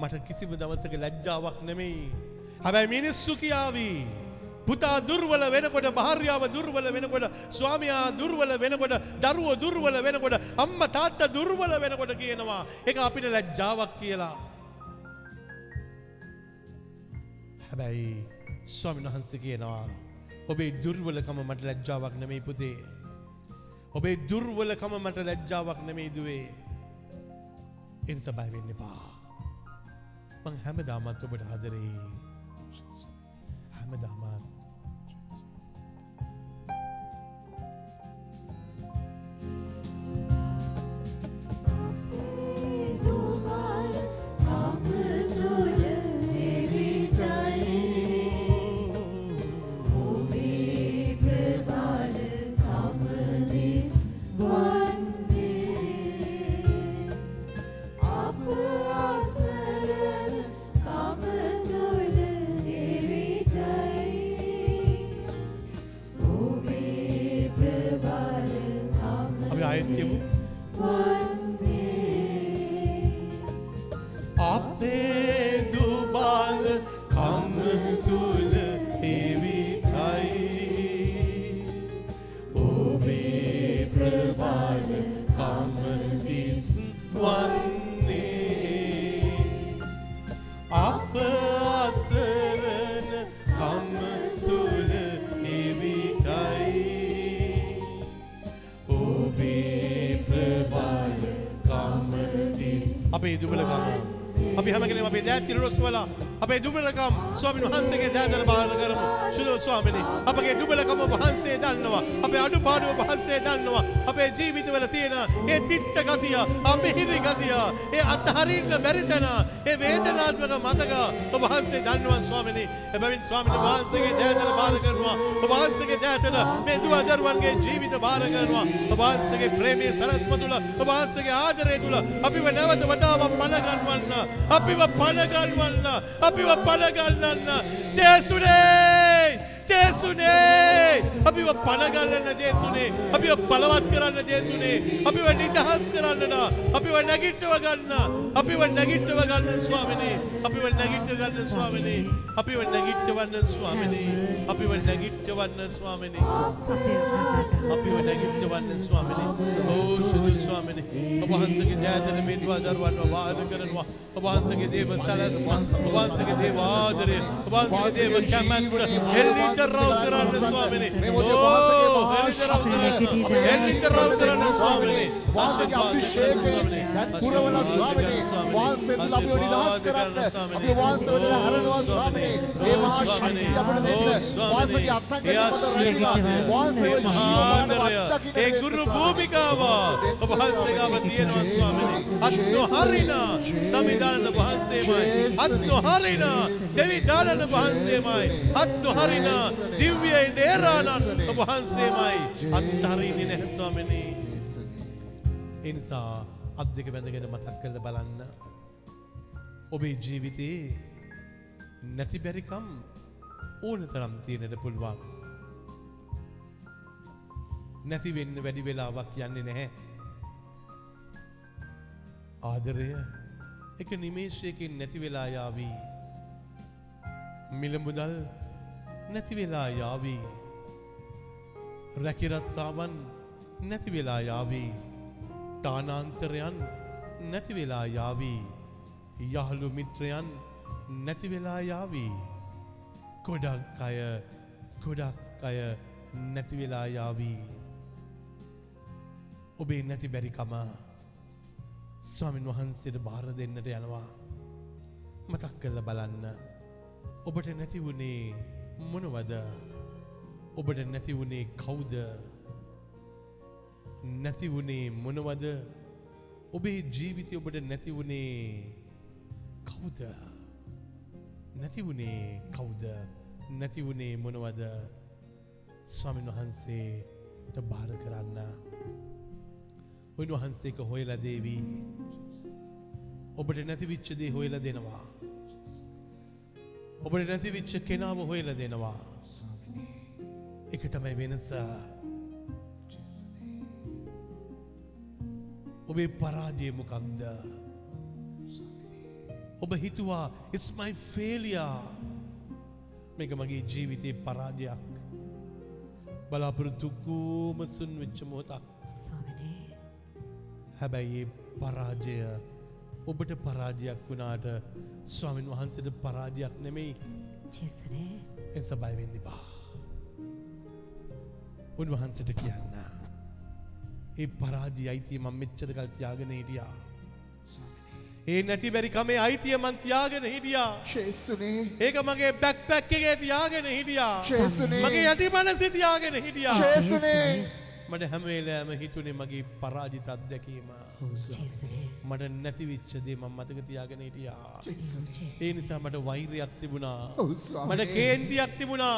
මට කිසිම දවසක ලැජ්ජාවක් නෙමෙයි. හැබැයි මිනිස්සු කියාවී පුතා දුර්වල වෙනකොට භාර්යාව දුර්වල වෙනකොට ස්වාමියා දුර්වල වෙනකොට දරුවෝ දුර්වල වෙනකොට අම්මා තාත්තා දුර්වල වෙනකොට කියනවා. ඒක අපිට ලැජ්ජාවක් කියලා. හැබැයි ස්වාමීන් වහන්සේ කියනවා ඔබේ දුර්වලකම මට ලැජ්ජාවක් නෙමෙයි පුතේ. ඔබේ දුර්වලකම මට ලැජ්ජාවක් නෙමෙයි දුවේ. එනිසා බය වෙන්න එපා. මං හැමදාමත් ඔබට ආදරේ හැමදාමත්. අපි ස්වාමීන් වහන්සේගේ දෑදල බාර කරමු. සුදු ස්වාමිනේ අපගේ දුබලකම වහන්සේ දන්නවා. අපේ අඩුපාඩුව වහන්සේ දන්නවා. අපේ ජීවිතවල තියෙන ඒ තිත්ත ගතිය, අමිහිරි ගතිය, ඒ අත්හරින්න බැරි තැන, ඒ වේදනාත්මක මතක ඔබ වහන්සේ දන්නවා ස්වාමිනේ. එබැවින් ස්වාමීන් වහන්සේගේ දෑදල බාර කරනවා. ඔබ වහන්සේගේ දෑතල මේ දුව දරුවන්ගේ ජීවිත බාර කරනවා. ඔබ වහන්සේගේ ප්‍රේමයේ සරස්ම තුල ඔබ වහන්සේගේ ආදරය තුල අපිව නැවත වතාවක් පණ ගන්වන්න. අපිව පණ ගන්වන්න. අපිව පණ ගන්නන්න. ජේසුනේ! ජේසුනේ! අපිව පණ ගන්නන්න ජේසුනේ. අපිව බලවත් කරන්න ජේසුනේ. අපිව නිදහස් කරන්න. අපිව නැගිටව ගන්න. අපිව නැගිටව ගන්න ස්වාමිනේ. අපිව නැගිටව ගන්න ස්වාමිනේ. අපිව නැගිටවන්න ස්වාමිනේ. අපිව නැගිටවන්න ස්වාමිනේ. අපිව නැගිටවන්න ස්වාමිනේ. ඕ සුදු ස්වාමිනේ. ඔබ වහන්සේගේ දෑතන මේ දරුවන්ව වාද කරනවා. ඔබ වහන්සේගේ දේව සලස්ම. ඔබ වහන්සේගේ දේව ආදරය. ඔබ වහන්සේගේ දේව කැමැත්ත. එල්ලිතරව කරන්න ස්වාමිනේ. ඕ එල්ලිතරව කරන්න. එල්ලිතරව කරන්න ස්වාමිනේ. වාසගේ අභිෂේකයෙන් දැන් පුරවන ස්වාමිනේ වාසය තුළ අපිව නිදහස් කරන්න අපිව වාසය වලට හරනවා ස්වාමිනේ මේ මහා ශක්තිය අපිට දෙන්න වාසගේ අත්දැකීම මත වාසය ජීවමානව අත්දකින්න ඒ ගුරු භූමිකාව ඔබ වහන්සේගාව තියෙනවා ස්වාමිනේ අත් නොහරින සමිදානන වහන්සේමයි අත් නොහරින දෙවි දානන වහන්සේමයි අත් නොහරින දිව්‍ය නේරානන් ඔබ වහන්සේමයි අත්හරින්නේ නැහැ ස්වාමිනේ ඒ නිසා අත් දෙක බැඳගෙන මතක් කරලා බලන්න. ඔබේ ජීවිතේ නැති බැරිකම් ඕන තරම් තියෙනට පුළුවන්. නැති වෙන්න වැඩි වෙලාවක් යන්නේ නැහැ. ආදරය එක නිමේශයකින් නැති වෙලා යාවී. මිලමුදල් නැති වෙලා යාවී. රැකිරස්සාවන් නැති වෙලා යාවී. තානාන්තරයන් නැති වෙලා යාවී. යහළු මිත්‍රයන් නැති වෙලා යාවී. ගොඩක් අය ගොඩක් අය නැති වෙලා යාවී. ඔබේ නැති බැරිකම ස්වාමින් වහන්සේට බාර දෙන්නට යනවා. මතක් කරල බලන්න. ඔබට නැති වුණේ මොනවද? ඔබට නැති වුණේ කවුද? නැති වුණේ මොනවද? ඔබේ ජීවිතය ඔබට නැති වුණේ කවුද? නැති වුණේ කවුද? නැති වුණේ මොනවද? ස්වාමින් වහන්සේට බාර කරන්න. උන්වහන්සේක හොයලා දේවී. ඔබට නැතිවිච්ච දේ හොයලා දෙනවා. ඔබට නැතිවිච්ච කෙනාව හොයලා දෙනවා. එක තමයි වෙනස ඔබේ පරාජය මොකක්ද? ඔබ හිතුවා ඉස්මයි ෆේලියා මේක මගේ ජීවිතයේ පරාජයක්. බලාපොරොත්තුකූම සුන් වෙච්ච මොහොතක්? ස්වාමිනේ. හැබැයි පරාජය ඔබට පරාජයක් වුණාට ස්වාමින් වහන්සේට පරාජයක් නෙමෙයි. ජේසුනේ. එන්ස බයවෙන්න බා උන්වහන්සට කියන්න ඒ පරාජී අයිතිය මං මෙච්චර කල් තියාගෙන හිටියා. ඒ නැති බැරි කමේ අයිතිය මං තියාගෙන හිටියා. ශේසුනේ. ඒක මගේ බැක් පැක් එකේ තියාගෙන හිටියා. ශේසුනේ. මගේ යටි මනසේ තියාගෙන හිටියා. ශේසුනේ මට හැම වෙලාවෙම හිතුනේ මගේ පරාජිත අත්දැකීම. මට නැති වෙච්ච දේ මම මතක තියාගෙන හිටියා. ඒ නිසා මට වෛරයක් තිබුණා. මට කේන්තියක් තිබුණා.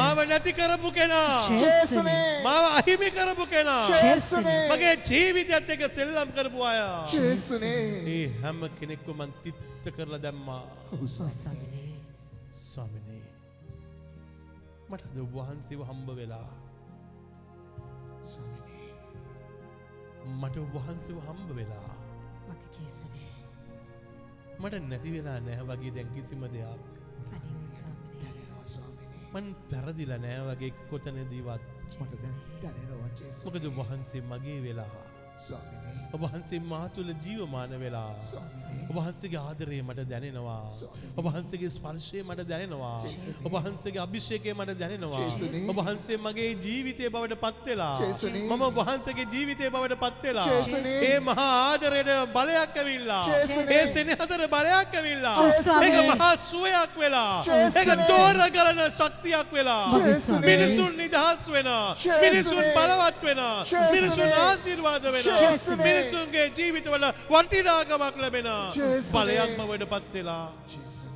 මාව නැති කරපු කෙනා. මාව අහිමි කරපු කෙනා. මගේ ජීවිතයත් එක්ක සෙල්ලම් කරපු අය. ඒ හැම කෙනෙක්ව මං තිත්ත කරලා දැම්මා. ස්වාමිනේ. ස්වාමිනේ. මට ඔබ වහන්සේව හම්බ වෙලා මට වහන්සේව හම්බ වෙලා. මට නැති වෙලා නැහැ වගේ දැන් කිසිම දෙයක්. මන් පැරදිලා නෑ වගේ කොතනදීවත්. මොකද වහන්සේ මගේ වෙලා ස්වාමිනේ ඔබ වහන්සේ මා තුළ ජීවමාන වෙලා. ඔබ වහන්සේගේ ආදරය මට දැනෙනවා. ඔබ වහන්සේගේ ස්පර්ශය මට දැනෙනවා. ඔබ වහන්සේගේ අභිෂේකය මට දැනෙනවා. ජේසුනේ. ඔබ වහන්සේ මගේ ජීවිතය බවට පත් වෙලා. ජේසුනේ. මම ඔබ වහන්සේගේ ජීවිතය බවට පත් වෙලා. ජේසුනේ. ඒ මහා ආදරයට බලයක් ඇවිල්ලා. ඒ සෙනෙහසට බලයක් ඇවිල්ලා. ඒක මහා සුවයක් වෙලා. ඒක ජේසුනේ. දෝර කරන ශක්තියක් වෙලා. මිනිසුන් නිදහස් වෙනවා. ජේසුනේ. මිනිසුන් බලවත් වෙනවා. ජේසුනේ. මිනිසුන් ආශිර්වාද වෙනවා. ජේසුනේ. මිනිසුන්ගේ ජීවිතවල වටිනාකමක් ලැබෙනවා. ජේසුනේ. බලයක් බවට පත් වෙලා. ජේසුනේ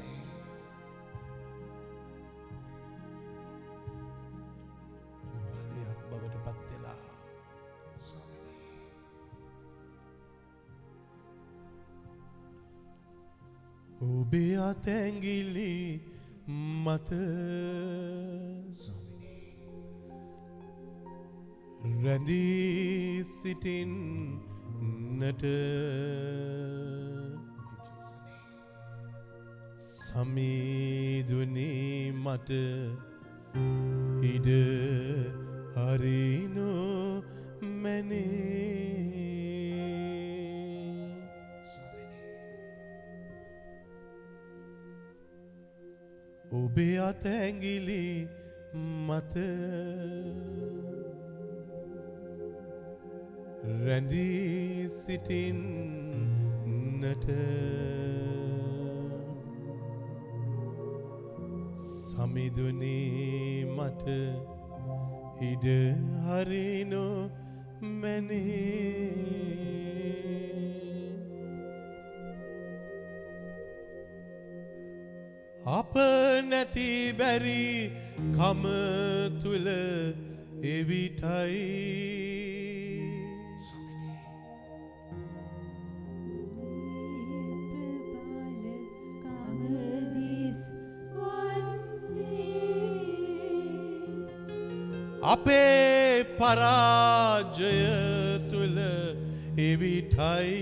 බලයක් බවට පත් වෙලා. ඔබේ අතැංගිලි මත රැඳී සිටින්නට සමීදුනී මට ඉඩ හරිනු මැනේ. ඔබේ අතැංගිලි මත රැඳී සිටින්නට සමිදුනේ මට ඉඩ හරිනු මැනේ. අප නැති බැරි කම තුළ එවිටයි. අපේ පරාජය තුළ එවිටයි.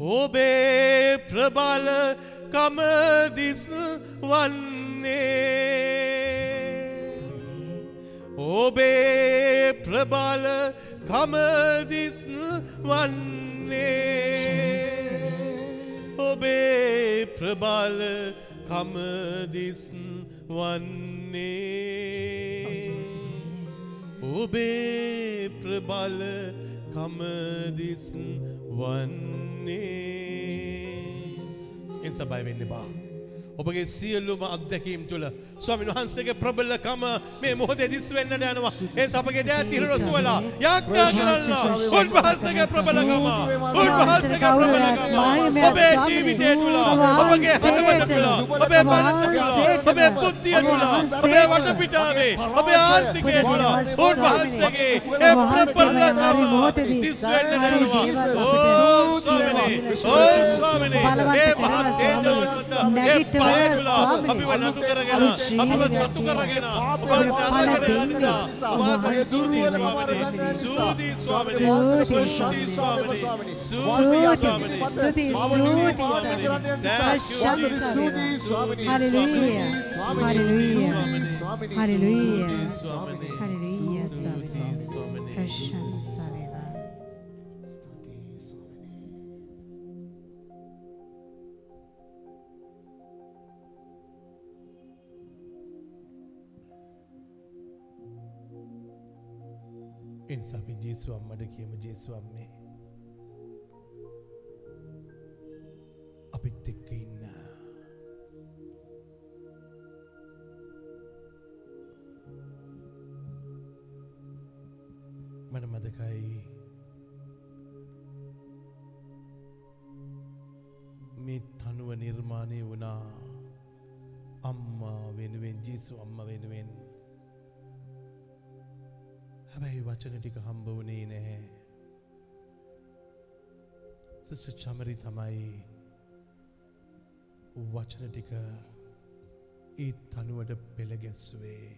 ඔබේ ප්‍රබල කමදිස් වන්නේ. ඔබේ ප්‍රබල කමදිස් වන්නේ ඔබේ ප්‍රබල කමදිස් වන්නේ ඔබේ ප්‍රබල කමදිස් වන්නේ එන්ස බයවෙන්න බා. ඔබගේ සියල්ලුම අත්දැකීම් තුළ. ස්වාමින් වහන්සේගේ ප්‍රබලකම මේ මොහොතේ දිස් වෙන්නට යනවා. ඒ අපගේ දෑතිර රොසුවලා යාඥා කරන්න. උන්වහන්සේගේ ප්‍රබලකම උන්වහන්සේගේ ප්‍රබලකම ඔබේ ජීවිතය තුළ ඔබගේ හදවත තුළ ඔබේ මනස තුළ ඔබේ බුද්ධිය තුළ ඔබේ වටපිටාවේ ඔබේ ආර්ථිකය තුළ උන්වහන්සේගේ ඒ ප්‍රබලකම දිස් වෙන්නට යනවා. ඕ ස්වාමිනේ ඕ ස්වාමිනේ ඒ මහත් තේජෝන්වත ඒ බලය තුළ අපිව නතු කරගෙන අපිව සතු කරගෙන ඔබ අසගෙන යන නිසා ඔබ අසගේ සූදී ස්වාමිනේ සූදී ස්වාමිනේ සූදී ස්වාමිනේ සූදී ස්වාමිනේ ස්තුති, ස්වාමිනේ ස්තුති, ස්වාමිනේ ස්තුති, Thank you, ස්වාමිනේ. Jesus. Hallelujah. ස්වාමිනේ. Hallelujah. ස්වාමිනේ Hallelujah. එනිසා අපි ජේසු අම්මට කියමු ජේසු අම්මේ අපිත් එක්ක ඉන්න. මට මදකයි මේ තනුව නිර්මාණය වුණා අම්මා වෙනුවෙන් ජේසු අම්ම වෙනුවෙන්. හැබැයි වචන ටික හම්බ වුණේ නැහැ. සිස චමරි තමයි වචන ටික ඒ තනුවට පෙළගැස්වේ.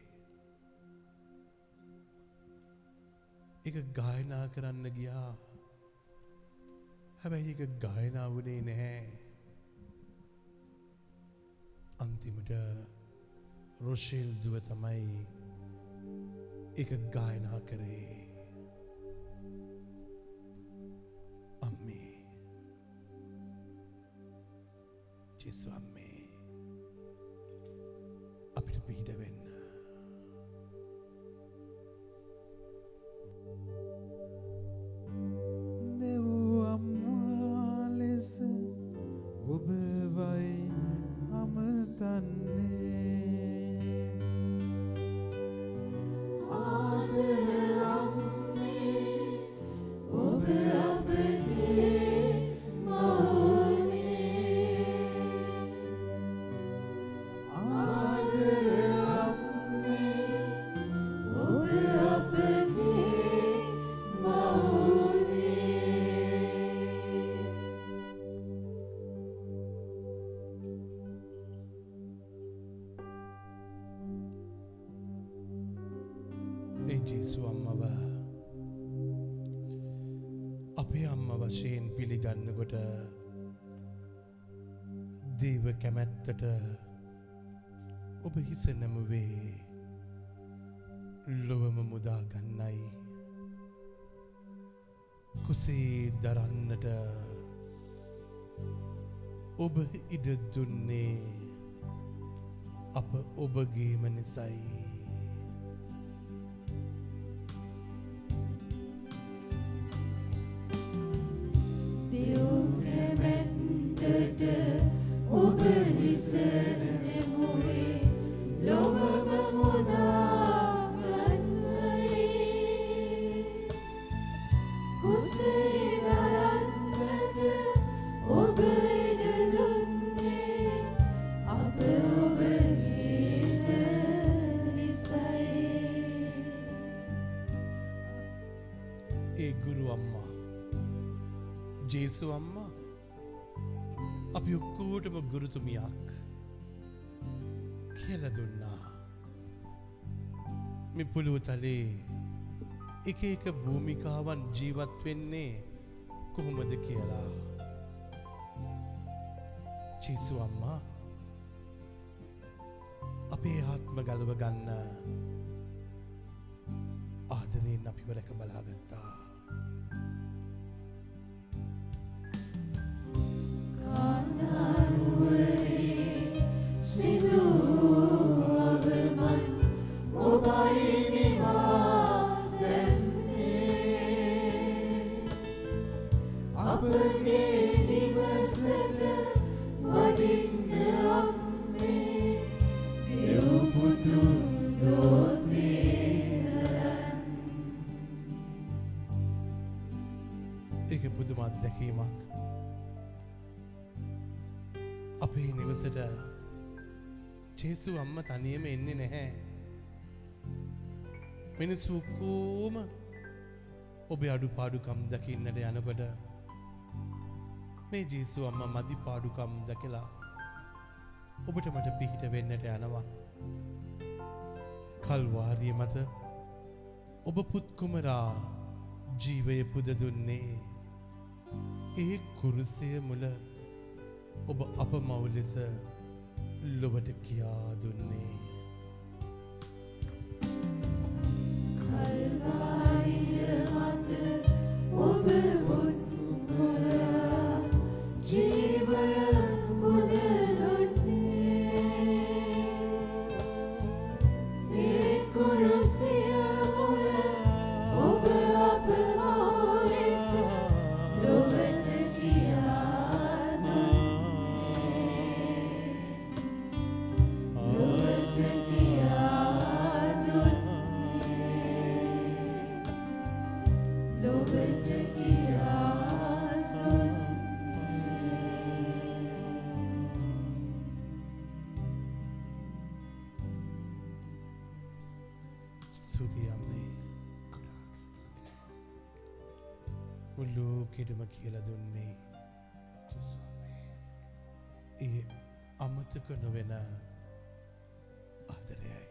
එක ගායනා කරන්න ගියා. හැබැයි එක ගායනා වුණේ නැහැ. අන්තිමට රොෂෙල් දුව තමයි එක ගායනා කරේ. අම්මේ. ජෙසු අම්මේ අපිට පිහිට වෙන්න. කැමැත්තට ඔබ හිස නැමුවේ ලොවම මුදා ගන්නයි. කුසේ දරන්නට ඔබ ඉඩ දුන්නේ අප ඔබගේම නිසයි. මෙ පුළුව තලේ එක එක භූමිකාවන් ජීවත් වෙන්නේ කොහොමද කියලා. ජේසු අම්මා අපේ ආත්ම ගලව ගන්න ආදරයෙන් අපිව රැක බලාගත්තා අපගේ ජේසු අම්ම තනියම එන්නේ නැහැ. මිනිස්සුකෝම ඔබේ අඩු පාඩුකම් දකින්නට යනකොට මේ ජේසු අම්ම මදි පාඩුකම් දැකලා ඔබට මට පිහිට වෙන්නට යනවා. කල්වාරිය මත ඔබ පුත්කුමරා ජීවය පුද දුන්නේ. ඒ කුරුසය මුල ඔබ අප මවලෙස ලොවට කියා දුන්නේ. ඔබ කියල දුන්නේ. ඒ අමතක නොවෙන ආදරයයි.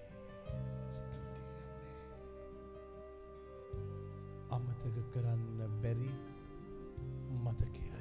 අමතක කරන්න බැරි මතකය